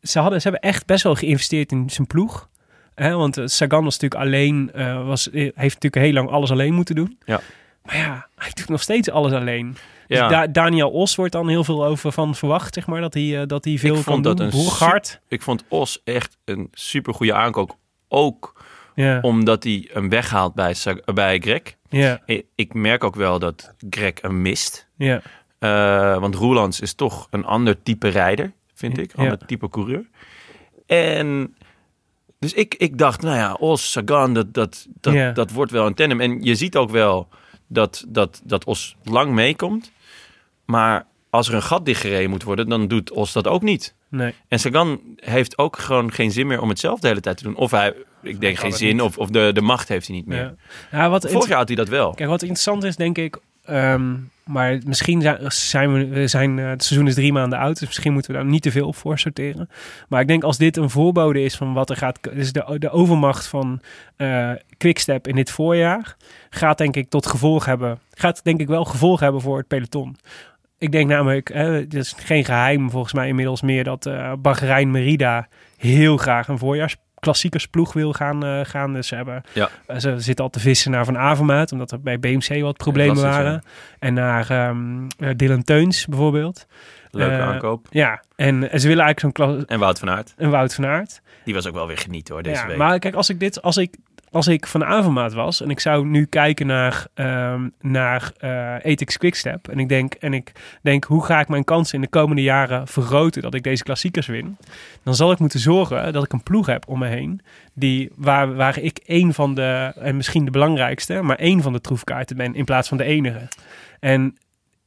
ze, hadden, ze hebben echt best wel geïnvesteerd in zijn ploeg. Hè, want eh, Sagan was natuurlijk alleen, eh, was, eh, heeft natuurlijk heel lang alles alleen moeten doen. Ja. Maar ja, hij doet nog steeds alles alleen. Ja. Dus Da- Daniel Os wordt dan heel veel over van verwacht, zeg maar, dat hij, dat hij veel Ik kan vond dat een. Ik vond Os echt een super goede aankoop. Ook Omdat hij hem weghaalt bij, bij Greg. ja, Ik merk ook wel dat Greg hem mist. ja. Eh, want Roelands is toch een ander type rijder, vind ik. Een ander type coureur. En dus ik, ik dacht, nou ja, Os, Sagan, dat, dat, dat, dat wordt wel een tandem. En je ziet ook wel dat, dat, dat Os lang meekomt. Maar als er een gat dichtgereden moet worden, dan doet Os dat ook niet. Nee. En Sagan heeft ook gewoon geen zin meer om het zelf de hele tijd te doen. Of hij, ik denk geen zin, of, of de, de macht heeft hij niet meer. Ja. Ja, wat Vorig jaar had hij dat wel. Kijk, wat interessant is, denk ik. ehm, maar misschien zijn, zijn we, we zijn, eh, het seizoen is drie maanden oud, dus misschien moeten we daar niet te veel op voor sorteren. Maar ik denk als dit een voorbode is van wat er gaat, dus de, de overmacht van eh Quickstep in dit voorjaar, gaat denk ik tot gevolg hebben, gaat denk ik wel gevolg hebben voor het peloton. Ik denk namelijk, hè, het is geen geheim volgens mij inmiddels meer dat eh Bahrein Merida heel graag een voorjaarsklassiekersploeg wil gaan, eh, gaan. Dus ze, hebben, Ja. eh, ze zitten al te vissen naar Van Avermaat, omdat er bij BMC wat problemen waren. En naar eh, Dylan Teuns bijvoorbeeld. Leuke aankoop. Ja, en, en ze willen eigenlijk zo'n klas- En Wout van Aert. een Wout van Aert. Die was ook wel weer genieten hoor, deze ja, week. Maar kijk, als ik dit, als ik, als ik van Avermaat was en ik zou nu kijken naar, ehm naar Ethics Quickstep en ik denk, en ik denk, hoe ga ik mijn kansen in de komende jaren vergroten dat ik deze klassiekers win? Dan zal ik moeten zorgen dat ik een ploeg heb om me heen die, waar, waar ik één van de, en misschien de belangrijkste, maar één van de troefkaarten ben in plaats van de enige. En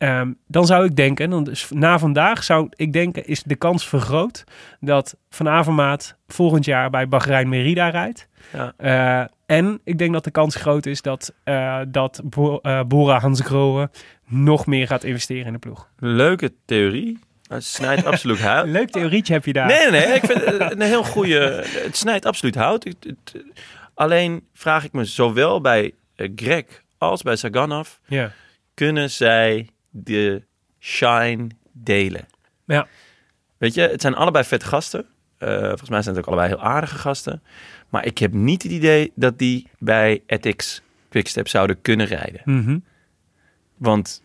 ehm, dan zou ik denken, dan dus na vandaag zou ik denken, is de kans vergroot dat Van Avermaat volgend jaar bij Bahrein Merida rijdt. Ja. Eh, En ik denk dat de kans groot is dat, eh, dat Bo eh, Bora Hansgrohe nog meer gaat investeren in de ploeg. Leuke theorie. Het snijdt absoluut hout. Een leuk theorietje heb je daar. Nee, nee, nee. Ik vind het een heel goede. Het snijdt absoluut hout. Het- het- alleen vraag ik me zowel bij Greg als bij Sagan af: Ja. kunnen zij de shine delen? Ja. Weet je, het zijn allebei vette gasten. Eh, volgens mij zijn het ook allebei heel aardige gasten. Maar ik heb niet het idee dat die bij Ethics Quickstep zouden kunnen rijden. Mhm. Want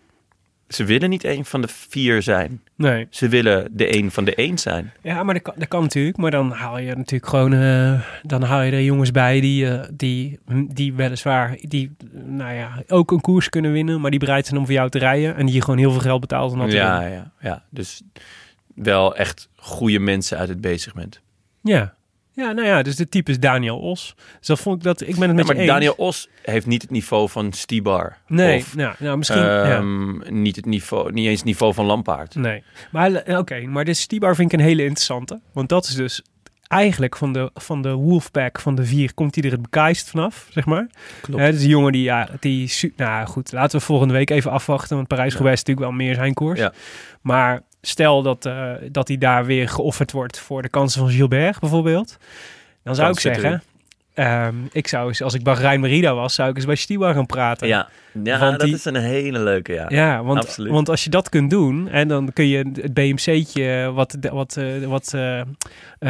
ze willen niet een van de vier zijn. Nee. Ze willen de een van de één zijn. Ja, maar dat kan, dat kan natuurlijk. Maar dan haal je natuurlijk gewoon... eh, dan haal je er jongens bij die, eh, die, die weliswaar... Die, nou ja, ook een koers kunnen winnen. Maar die bereid zijn om voor jou te rijden. En die je gewoon heel veel geld betaalt om dat te Ja, ja, ja. Dus wel echt goede mensen uit het B-segment. Ja. Ja, nou ja, dus de type is Daniel Os. Dus dat vond ik dat... Ik ben het Ja, met maar je eens. Daniel Os heeft niet het niveau van Stibar. Nee, Of nou, nou misschien... ja. ehm, niet, het niveau, niet eens het niveau van Lampaard. Nee. Maar eh, oké, maar de Stibar vind ik een hele interessante. Want dat is dus eigenlijk van de, van de Wolfpack van de vier komt hij er het bekaaist vanaf, zeg maar. Klopt. Dus een jongen die, ja, die... Nou goed, laten we volgende week even afwachten. Want Parijs-Roubaix is natuurlijk wel meer zijn koers. Ja. Maar stel dat, eh, dat hij daar weer geofferd wordt voor de kansen van Gilbert bijvoorbeeld. Dan zou Kans ik zeggen... ehm, ik zou eens, als ik Bahrein Merida was, zou ik eens bij Stibar gaan praten. Ja, ja Want dat die- is een hele leuke, ja. Ja, want, absoluut. want als je dat kunt doen, en dan kun je het BMC'tje, wat, wat, eh, wat eh,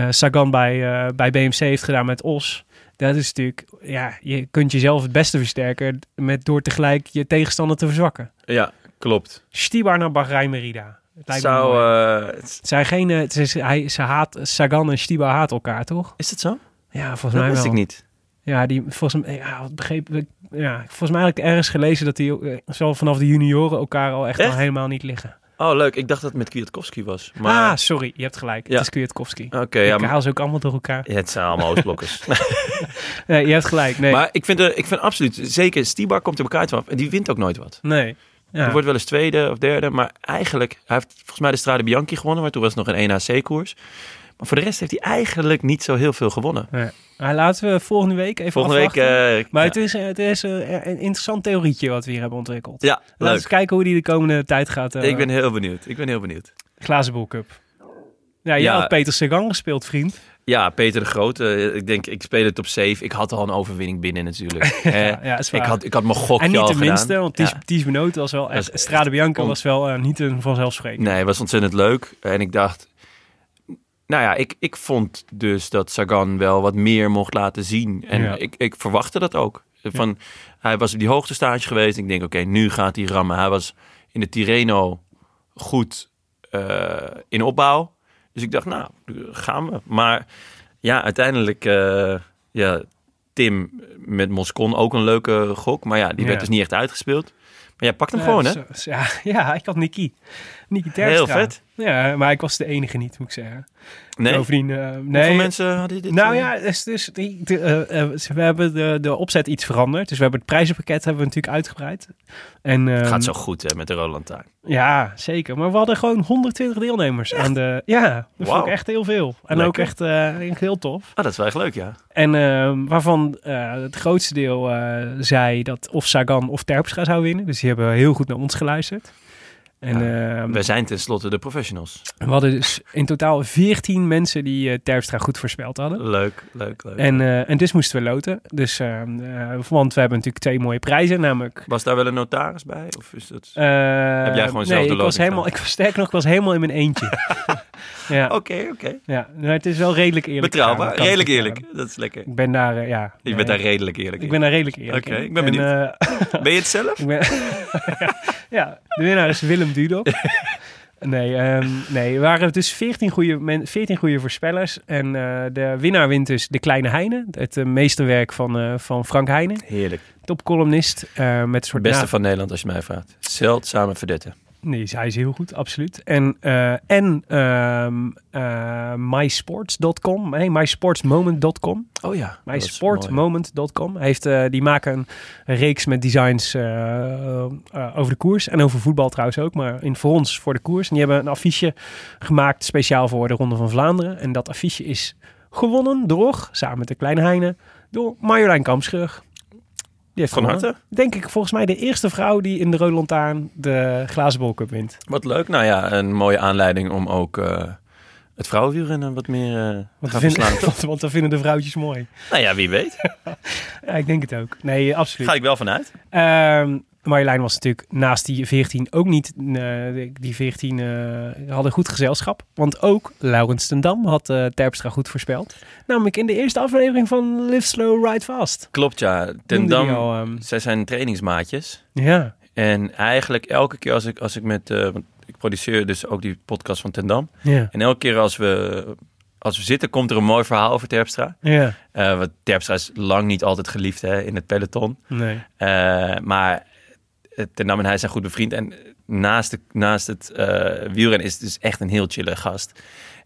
Sagan bij, bij BMC heeft gedaan met Os, dat is natuurlijk, ja, je kunt jezelf het beste versterken met door tegelijk je tegenstander te verzwakken. Ja, klopt. Stibar naar Bahrein Merida. Het lijkt Zou, eh, het- zijn geen, eh, het is, hij, ze haat, Sagan en Stibar haat elkaar, toch? is het zo? Ja, volgens Dat mij wist wel. ik niet. Ja, die volgens mij, ja, wat begreep ik. Ja, volgens mij heb ik ergens gelezen dat die eh, zo vanaf de junioren elkaar al echt, Echt? al helemaal niet liggen. Oh, leuk. Ik dacht dat het met Kwiatkowski was. Maar... Ah, sorry, je hebt gelijk. Ja. Het is Kwiatkowski. Oké, ik ja, maar... haal ze ook allemaal door elkaar. Ja, het zijn allemaal Oostblokkers. Nee, je hebt gelijk. Nee, Maar ik vind, er, ik vind absoluut, zeker Stibar komt er elkaar af en die wint ook nooit wat. nee. Ja. Die wordt wel eens tweede of derde, maar eigenlijk, hij heeft volgens mij de Strade Bianchi gewonnen, maar toen was het nog een 1AC-koers. Maar voor de rest heeft hij eigenlijk niet zo heel veel gewonnen. Nee. Maar laten we volgende week even Volgende week, eh, Maar ja. het is, het is eh, een interessant theorietje wat we hier hebben ontwikkeld. ja, Laten we eens kijken hoe die de komende tijd gaat. eh ik ben heel benieuwd. Ik ben heel benieuwd. Glazenbol Cup. Ja, je Ja. had Peter Sagan gespeeld, vriend. Ja, Peter de Grote. eh, Ik denk, ik speel het op safe. Ik had al een overwinning binnen natuurlijk. Hè? ja, is ik, had, ik had mijn gokje En niet de gedaan. minste, want Ties, Ja. Ties Benoot was wel echt... is Strade Bianca on- was wel eh, niet een vanzelfsprekend. Nee, het was ontzettend leuk. En ik dacht... Nou ja, ik, ik vond dus dat Sagan wel wat meer mocht laten zien. En Ja. ik, ik verwachtte dat ook. Van, Hij was op die hoogste stage geweest. Ik denk, oké, nu gaat hij rammen. Hij was in de Tirreno goed eh, in opbouw. Dus ik dacht, nou, gaan we. Maar ja, uiteindelijk... eh, ja, Tim met Moscon ook een leuke gok. Maar ja, die Ja. werd dus niet echt uitgespeeld. Maar jij pakt hem Ja, gewoon, hè? zo- Ja, ja, ik had Nicky. Nicky Terpstra. Heel vet. Ja, maar ik was de enige niet, moet ik zeggen. Nee? Bovendien, eh, Hoeveel nee. mensen hadden dit? Nou eh? ja, dus, dus die, de, eh, we hebben de, de opzet iets veranderd. Dus we hebben het prijzenpakket hebben we natuurlijk uitgebreid. En, Het ehm, gaat zo goed hè, met de Roland Lantaarn. Ja, zeker. Maar we hadden gewoon 120 deelnemers aan de... Ja, dat vond ik echt heel veel. En Lekker. ook echt, heel tof. Ah, dat is wel echt leuk, ja. En ehm, waarvan het grootste deel zei dat of Sagan of Terpstra zou winnen. Dus die hebben heel goed naar ons geluisterd. En ehm, Wij zijn tenslotte de professionals. we hadden dus in totaal 14 mensen die Terpstra goed voorspeld hadden. Leuk, leuk, leuk. En, eh, en dus moesten we loten. Dus, ehm, eh, want we hebben natuurlijk twee mooie prijzen, namelijk... Was daar wel een notaris bij? Of is dat... eh, jij gewoon zelf nee, de ik was helemaal, ik was sterk nog, ik was helemaal in mijn eentje. ja, Oké, oké. ja, nou, het is wel redelijk eerlijk. Betrouwbaar, ik redelijk eerlijk. Dat is lekker. Ik ben daar, eh, ja. Je nee, bent daar redelijk eerlijk Ik in. ben daar redelijk eerlijk Oké, ik ben En, benieuwd. eh, Ben je het zelf? ik ben, ja, de winnaar is Willem Dudok. Nee, ehm, nee, er waren dus 14 goede, men, 14 goede voorspellers. En eh, de winnaar wint dus De Kleine Heine. Het meesterwerk van, eh, van Frank Heine. Heerlijk. Topcolumnist. eh met soort Beste na- van Nederland als je mij vraagt. Zeldzame verdette. Nee, hij is heel goed, absoluut. En, eh, en ehm, eh, mysports.com, nee, mysportsmoment.com. Oh ja. mysportmoment.com. Heeft, eh, die maken een reeks met designs over de koers. En over voetbal trouwens ook, maar in voor ons voor de koers. En die hebben een affiche gemaakt speciaal voor de Ronde van Vlaanderen. En dat affiche is gewonnen door, samen met de Kleine Heine, door Marjolein Kampschrug. Die heeft Van gewonnen. harte. Denk ik volgens mij de eerste vrouw die in de Rode Lantaarn de glazen bol cup wint. Wat leuk. Nou ja, een mooie aanleiding om ook eh, het vrouwenwielrennen wat meer eh te Want, gaan vinden, want, want we vinden de vrouwtjes mooi. nou ja, wie weet. Ja, ik denk het ook. Nee, absoluut. Ga ik wel vanuit. Ehm Marjolein was natuurlijk naast die 14 ook niet. eh, die 14 eh, hadden goed gezelschap. Want ook Laurens ten Dam had eh, Terpstra goed voorspeld. Namelijk in de eerste aflevering van Live Slow, Ride Fast. Klopt ja. Ten Dam, al, ehm, zij zijn trainingsmaatjes. ja. En eigenlijk elke keer als ik, als ik met... ik produceer dus ook die podcast van Ten Dam. Ja. En elke keer als we, als we zitten, komt er een mooi verhaal over Terpstra. Ja. Eh want Terpstra is lang niet altijd geliefd hè, in het peloton. Nee. Maar Ten Dam en hij zijn goed bevriend. En naast, de, naast het eh wielrennen is het dus echt een heel chille gast.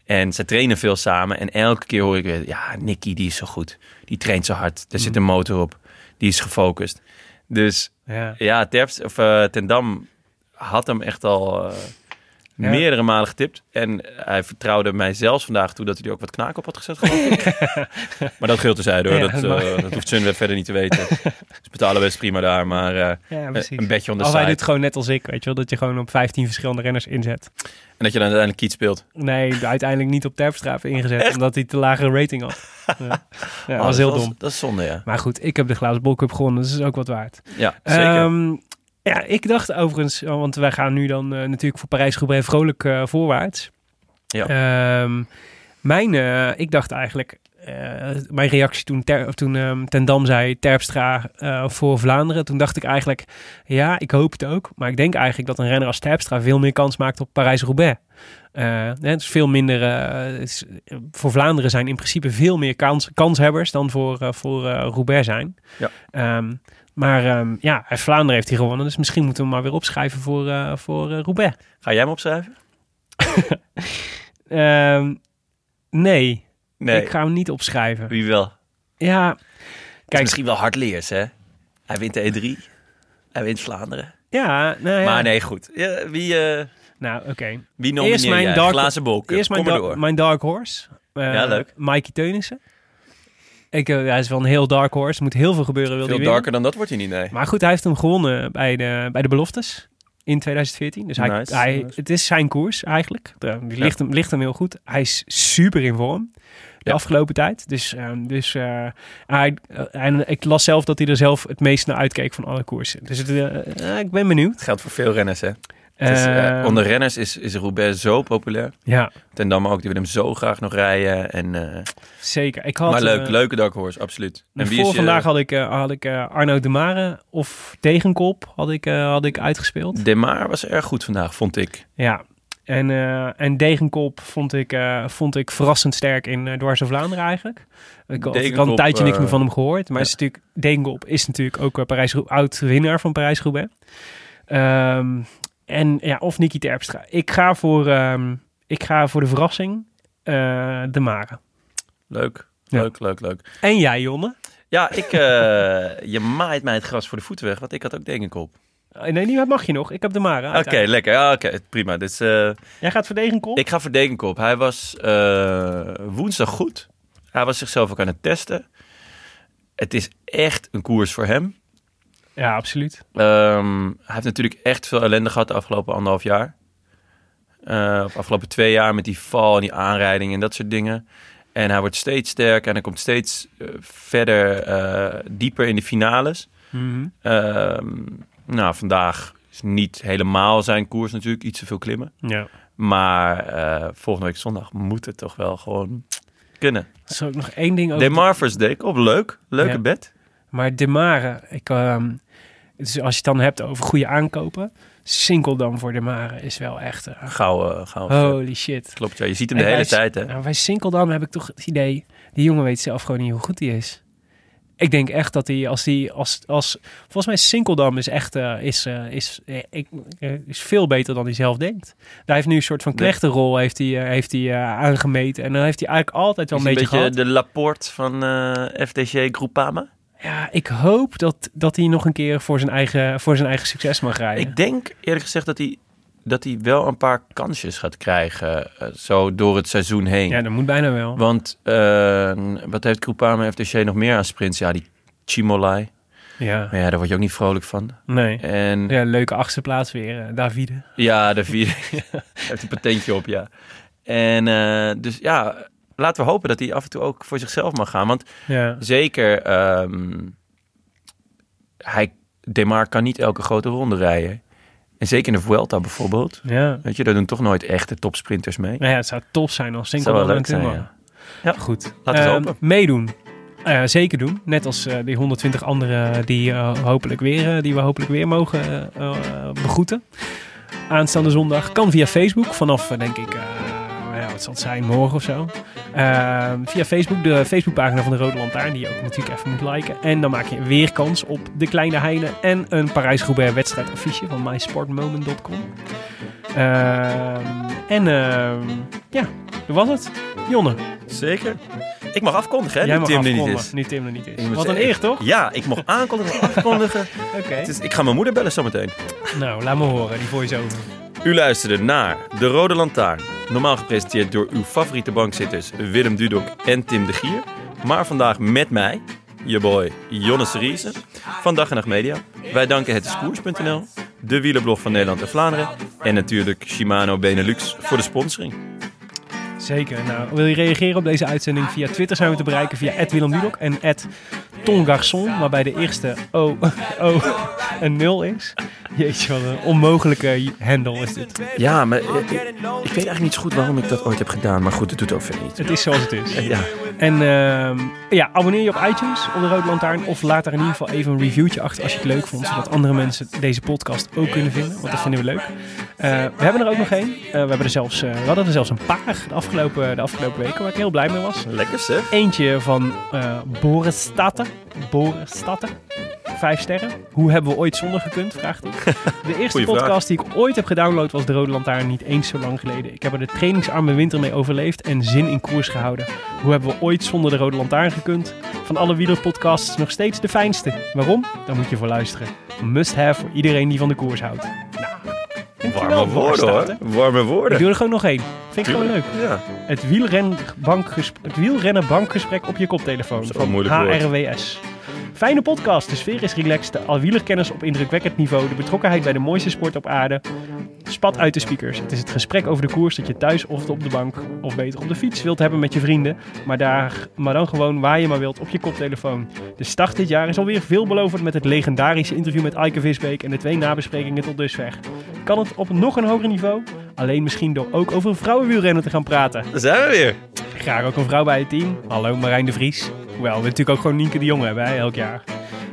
En ze trainen veel samen. En elke keer hoor ik weer, ja, Nicky die is zo goed. Die traint zo hard. Er zit een motor op. Die is gefocust. Dus Ja. ja, Terps, of, eh, Ten Dam had hem echt al eh, Ja. meerdere malen getipt. En hij vertrouwde mij zelfs vandaag toe dat hij er ook wat knaak op had gezet, maar dat geldt terzijde hoor. Ja, dat, dat eh, dat hoeft Sunweb verder niet te weten. Ze betalen best prima daar, maar eh, Ja, een bedje on the Of hij doet gewoon net als ik, weet je wel. Dat je gewoon op 15 verschillende renners inzet. En dat je dan uiteindelijk kiet speelt. Nee, uiteindelijk niet op Terpstra heeft ingezet. Echt? Omdat hij te lage rating had. Ja, ja dat Oh, was heel dat dom. Dat is zonde, ja. Maar goed, ik heb de glazen bol cup gewonnen. Dus dat is ook wat waard. Ja, zeker. Ehm, ja, ik dacht overigens, oh, want wij gaan nu dan eh, natuurlijk voor Parijs-Roubaix vrolijk eh, voorwaarts. Ja. Ehm, mijn, eh, ik dacht eigenlijk, mijn reactie toen, ter, toen ehm, Ten Dam zei Terpstra voor Vlaanderen. Toen dacht ik eigenlijk, ja, ik hoop het ook. Maar ik denk eigenlijk dat een renner als Terpstra veel meer kans maakt op Parijs-Roubaix. Eh, het is veel minder. voor Vlaanderen zijn in principe veel meer kans, kanshebbers dan voor, voor Roubaix zijn. Ja. Ehm, maar ehm, ja, Vlaanderen heeft hij gewonnen. Dus misschien moeten we hem maar weer opschrijven voor, eh, voor Roubaix. Ga jij hem opschrijven? Ehm, nee, Nee, ik ga hem niet opschrijven. wie wel? Ja, Kijk, misschien wel hardleers, hè? Hij wint de E3. Hij wint Vlaanderen. ja, nou ja. Maar nee, goed. Ja, wie, eh Nou, oké. wie nomineer Eerst mijn jij? dark- Glazen. Eerst mijn, Kom da- door. mijn dark horse. Eh, Ja, leuk. Mikey Teunissen. Ik, eh, hij is wel een heel dark horse. Er moet heel veel gebeuren. Wil Veel hij darker dan dat wordt hij niet, nee. Maar goed, hij heeft hem gewonnen bij de, bij de beloftes in 2014. Dus hij, Nice, hij, nice. het is zijn koers eigenlijk. De- Die Ja. ligt, hem, ligt hem heel goed. Hij is super in vorm de Ja. afgelopen tijd. Dus, ehm, dus eh, hij, eh, en ik las zelf dat hij er zelf het meest naar uitkeek van alle koersen. Dus het, ik ben benieuwd. Het geldt voor veel renners, hè. Is, eh, Ehm, onder renners is, is Roubaix zo populair. Ja, Ten Dam ook, die wil hem zo graag nog rijden. En, eh, zeker. Ik had, maar leuk, eh, leuke dark horse, absoluut. En wie voor is je- vandaag had ik, had ik Arno de Mare of Tegenkop had ik, had ik uitgespeeld. Demar was erg goed vandaag, vond ik. Ja, en, en Degenkop vond ik, vond ik verrassend sterk in uh, Dwars Vlaanderen eigenlijk. Ik, had- ik had een Degenkop, tijdje niks meer van hem gehoord. Maar ja. is natuurlijk, Degenkop is natuurlijk ook Parijs, oud winnaar van Parijs-Roubaix. Ehm, en ja, of Nicky Terpstra. Ik ga voor, ehm, ik ga voor de verrassing eh, de Mare. Leuk, Ja. leuk, leuk, leuk. En jij, Jonne? Ja, ik, eh, je maait mij het gras voor de voeten weg, want ik had ook Degenkop. Eh, Nee, die mag je nog. Ik heb de Mare. Oké, lekker. Ja, Oké, prima. Dus eh, Jij gaat voor Degenkop? ik ga voor Degenkop. Hij was eh, woensdag goed. Hij was zichzelf ook aan het testen. Het is echt een koers voor hem. Ja, absoluut. Ehm, hij heeft natuurlijk echt veel ellende gehad de afgelopen anderhalf jaar. Eh, of afgelopen twee jaar met die val en die aanrijding en dat soort dingen. En hij wordt steeds sterker en hij komt steeds eh, verder, eh, dieper in de finales. Mhm. Ehm, nou, vandaag is niet helemaal zijn koers natuurlijk, iets te veel klimmen. Ja. Maar volgende week zondag moet het toch wel gewoon kunnen. Ik nog één ding over... De Marvers Deek op, leuk. Leuke Ja. bed. Maar De Mare, ik, ehm, dus als je het dan hebt over goede aankopen, Sinkeldam voor De Mare is wel echt... eh, Gauw, eh, gauw. holy shit. Klopt, ja. Je ziet hem de hele tijd, hè. Nou, bij Sinkeldam heb ik toch het idee, die jongen weet zelf gewoon niet hoe goed hij is. Ik denk echt dat hij als hij als als volgens mij Sinkeldam is echt eh, is is ik, is veel beter dan hij zelf denkt. Daar heeft nu een soort van Nee. knechtenrol heeft hij heeft hij aangemeten en dan heeft hij eigenlijk altijd wel Is een beetje, gehad. de Laporte van FDG Groupama. Ja, ik hoop dat dat hij nog een keer voor zijn eigen voor zijn eigen succes mag rijden. Ik denk eerlijk gezegd dat hij dat hij wel een paar kansjes gaat krijgen. eh, zo door het seizoen heen. Ja, dat moet bijna wel. Want eh, wat heeft Groupama FDC nog meer aan sprints? Ja, die Chimolai. Ja, Maar ja, daar word je ook niet vrolijk van. nee. En Ja, leuke achtste plaats weer, eh, Davide. Ja, de vierde. heeft een patentje op, ja. En dus ja, laten we hopen dat hij af en toe ook voor zichzelf mag gaan. Want Ja, zeker, ehm hij, Demar kan niet elke grote ronde rijden. En zeker in de Vuelta bijvoorbeeld. ja. Weet je, daar doen toch nooit echte topsprinters mee. Nou ja, het zou tof zijn als Sinkel wel leuk zijn, Valentino. ja. Goed. Laten we hopen. Meedoen. Eh, zeker doen. Net als eh, die 120 anderen die, eh, hopelijk weer, eh, die we hopelijk weer mogen begroeten. Aanstaande zondag. Kan via Facebook. Vanaf, denk ik, ja, wat zal het zijn, morgen of zo. Ehm, via Facebook. De Facebookpagina van de Rode Lantaarn. Die je ook natuurlijk even moet liken. En dan maak je weer kans op de Kleine Heine. En een Parijs-Roubaix wedstrijdaffiche van mysportmoment.com. Ehm, en ehm, ja, dat was het. Jonne. Zeker. Ik mag afkondigen, hè? Jij nu Tim er niet is. Nu Tim er niet is. Wat een eer, toch? Ja, ik mag aankondigen, afkondigen. Oké. Het is, ik ga mijn moeder bellen zometeen. Nou, laat me horen, die voice-over. U luisterde naar De Rode Lantaarn. Normaal gepresenteerd door uw favoriete bankzitters Willem Dudok en Tim de Gier. Maar vandaag met mij, je boy Jonne Seriese van Dag en Nacht Media. Wij danken het Koers.nl, de wielerblog van Nederland en Vlaanderen. En natuurlijk Shimano Benelux voor de sponsoring. Zeker. Nou, wil je reageren op deze uitzending? Via Twitter zijn we te bereiken via Willem Dudok en tongarçon, waarbij de eerste O, o een 0 is. Jeetje, wat een onmogelijke handle is dit. Ja, maar eh, ik, ik weet eigenlijk niet zo goed waarom ik dat ooit heb gedaan. Maar goed, het doet ook verder niet. Het is zoals het is. Ja, En ehm, ja, abonneer je op iTunes op de Rode Lantaarn. Of laat daar in ieder geval even een reviewtje achter als je het leuk vond. Zodat andere mensen deze podcast ook kunnen vinden. Want dat vinden we leuk. Eh, we hebben er ook nog één. Eh, we, hebben er zelfs, eh, we hadden er zelfs een paar de afgelopen, de afgelopen weken. Waar ik heel blij mee was. lekker zeg. Eentje van Boris Statten. Boris Statten. Vijf sterren. Hoe hebben we ooit zonder gekund? Vraagt hij. De eerste podcast die ik ooit heb gedownload was De Rode Lantaarn niet eens zo lang geleden. Ik heb er de trainingsarme winter mee overleefd en zin in koers gehouden. Hoe hebben we ooit zonder De Rode Lantaarn gekund? Van alle wielerpodcasts nog steeds de fijnste. Waarom? Daar moet je voor luisteren. Must have voor iedereen die van de koers houdt. Nou, dankjewel, Warme woorden hoor. Warme Ik woorden. doe er gewoon nog één. Vind ik gewoon leuk. Ja. Het, wielren bankgesprek, het wielrennen bankgesprek op je koptelefoon. Zo van moeilijk woord. HRWS. Fijne podcast. De sfeer is relaxed. De al wielerkennis op indrukwekkend niveau. De betrokkenheid bij de mooiste sport op aarde. Spat uit de speakers. Het is het gesprek over de koers dat je thuis of op de bank of beter op de fiets wilt hebben met je vrienden. Maar, daar, maar dan gewoon waar je maar wilt op je koptelefoon. De start dit jaar is alweer veelbelovend met het legendarische interview met Eike Visbeek en de twee nabesprekingen tot dusver. Kan het op nog een hoger niveau? Alleen misschien door ook over vrouwenwielrennen te gaan praten. Daar zijn we weer. Graag ook een vrouw bij het team. Hallo Marijn de Vries. Hoewel we natuurlijk ook gewoon Nienke de Jong hebben, hè, elk jaar.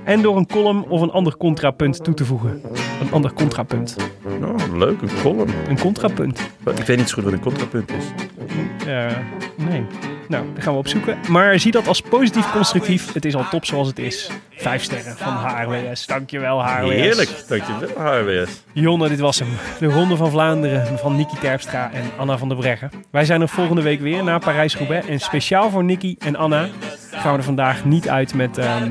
En door een column of een ander contrapunt toe te voegen. Een ander contrapunt. Oh, leuk, een column. Een contrapunt. Ik weet niet zo goed wat een contrapunt is. Eh, nee. Nou, daar gaan we opzoeken. Maar zie dat als positief constructief. Het is al top zoals het is. Vijf sterren van HRWS. Dankjewel HRWS. Heerlijk, dankjewel HRWS. Jonne, dit was hem. De Ronde van Vlaanderen van Nicky Terpstra en Anna van der Breggen. Wij zijn er volgende week weer na Parijs-Roubaix. En speciaal voor Nicky en Anna gaan we er vandaag niet uit met, ehm,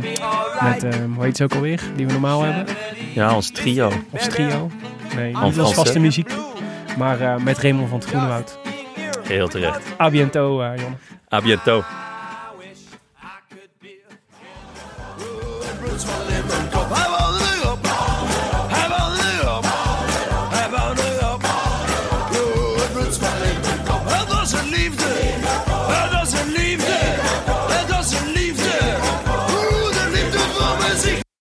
met ehm, hoe heet ze ook alweer, die we normaal hebben. Ja, ons trio. Ons trio. Nee, niet als vaste muziek. Maar eh, met Raymond van het Groenewoud. Heel terecht. A biento, eh, Jonne. A bientôt.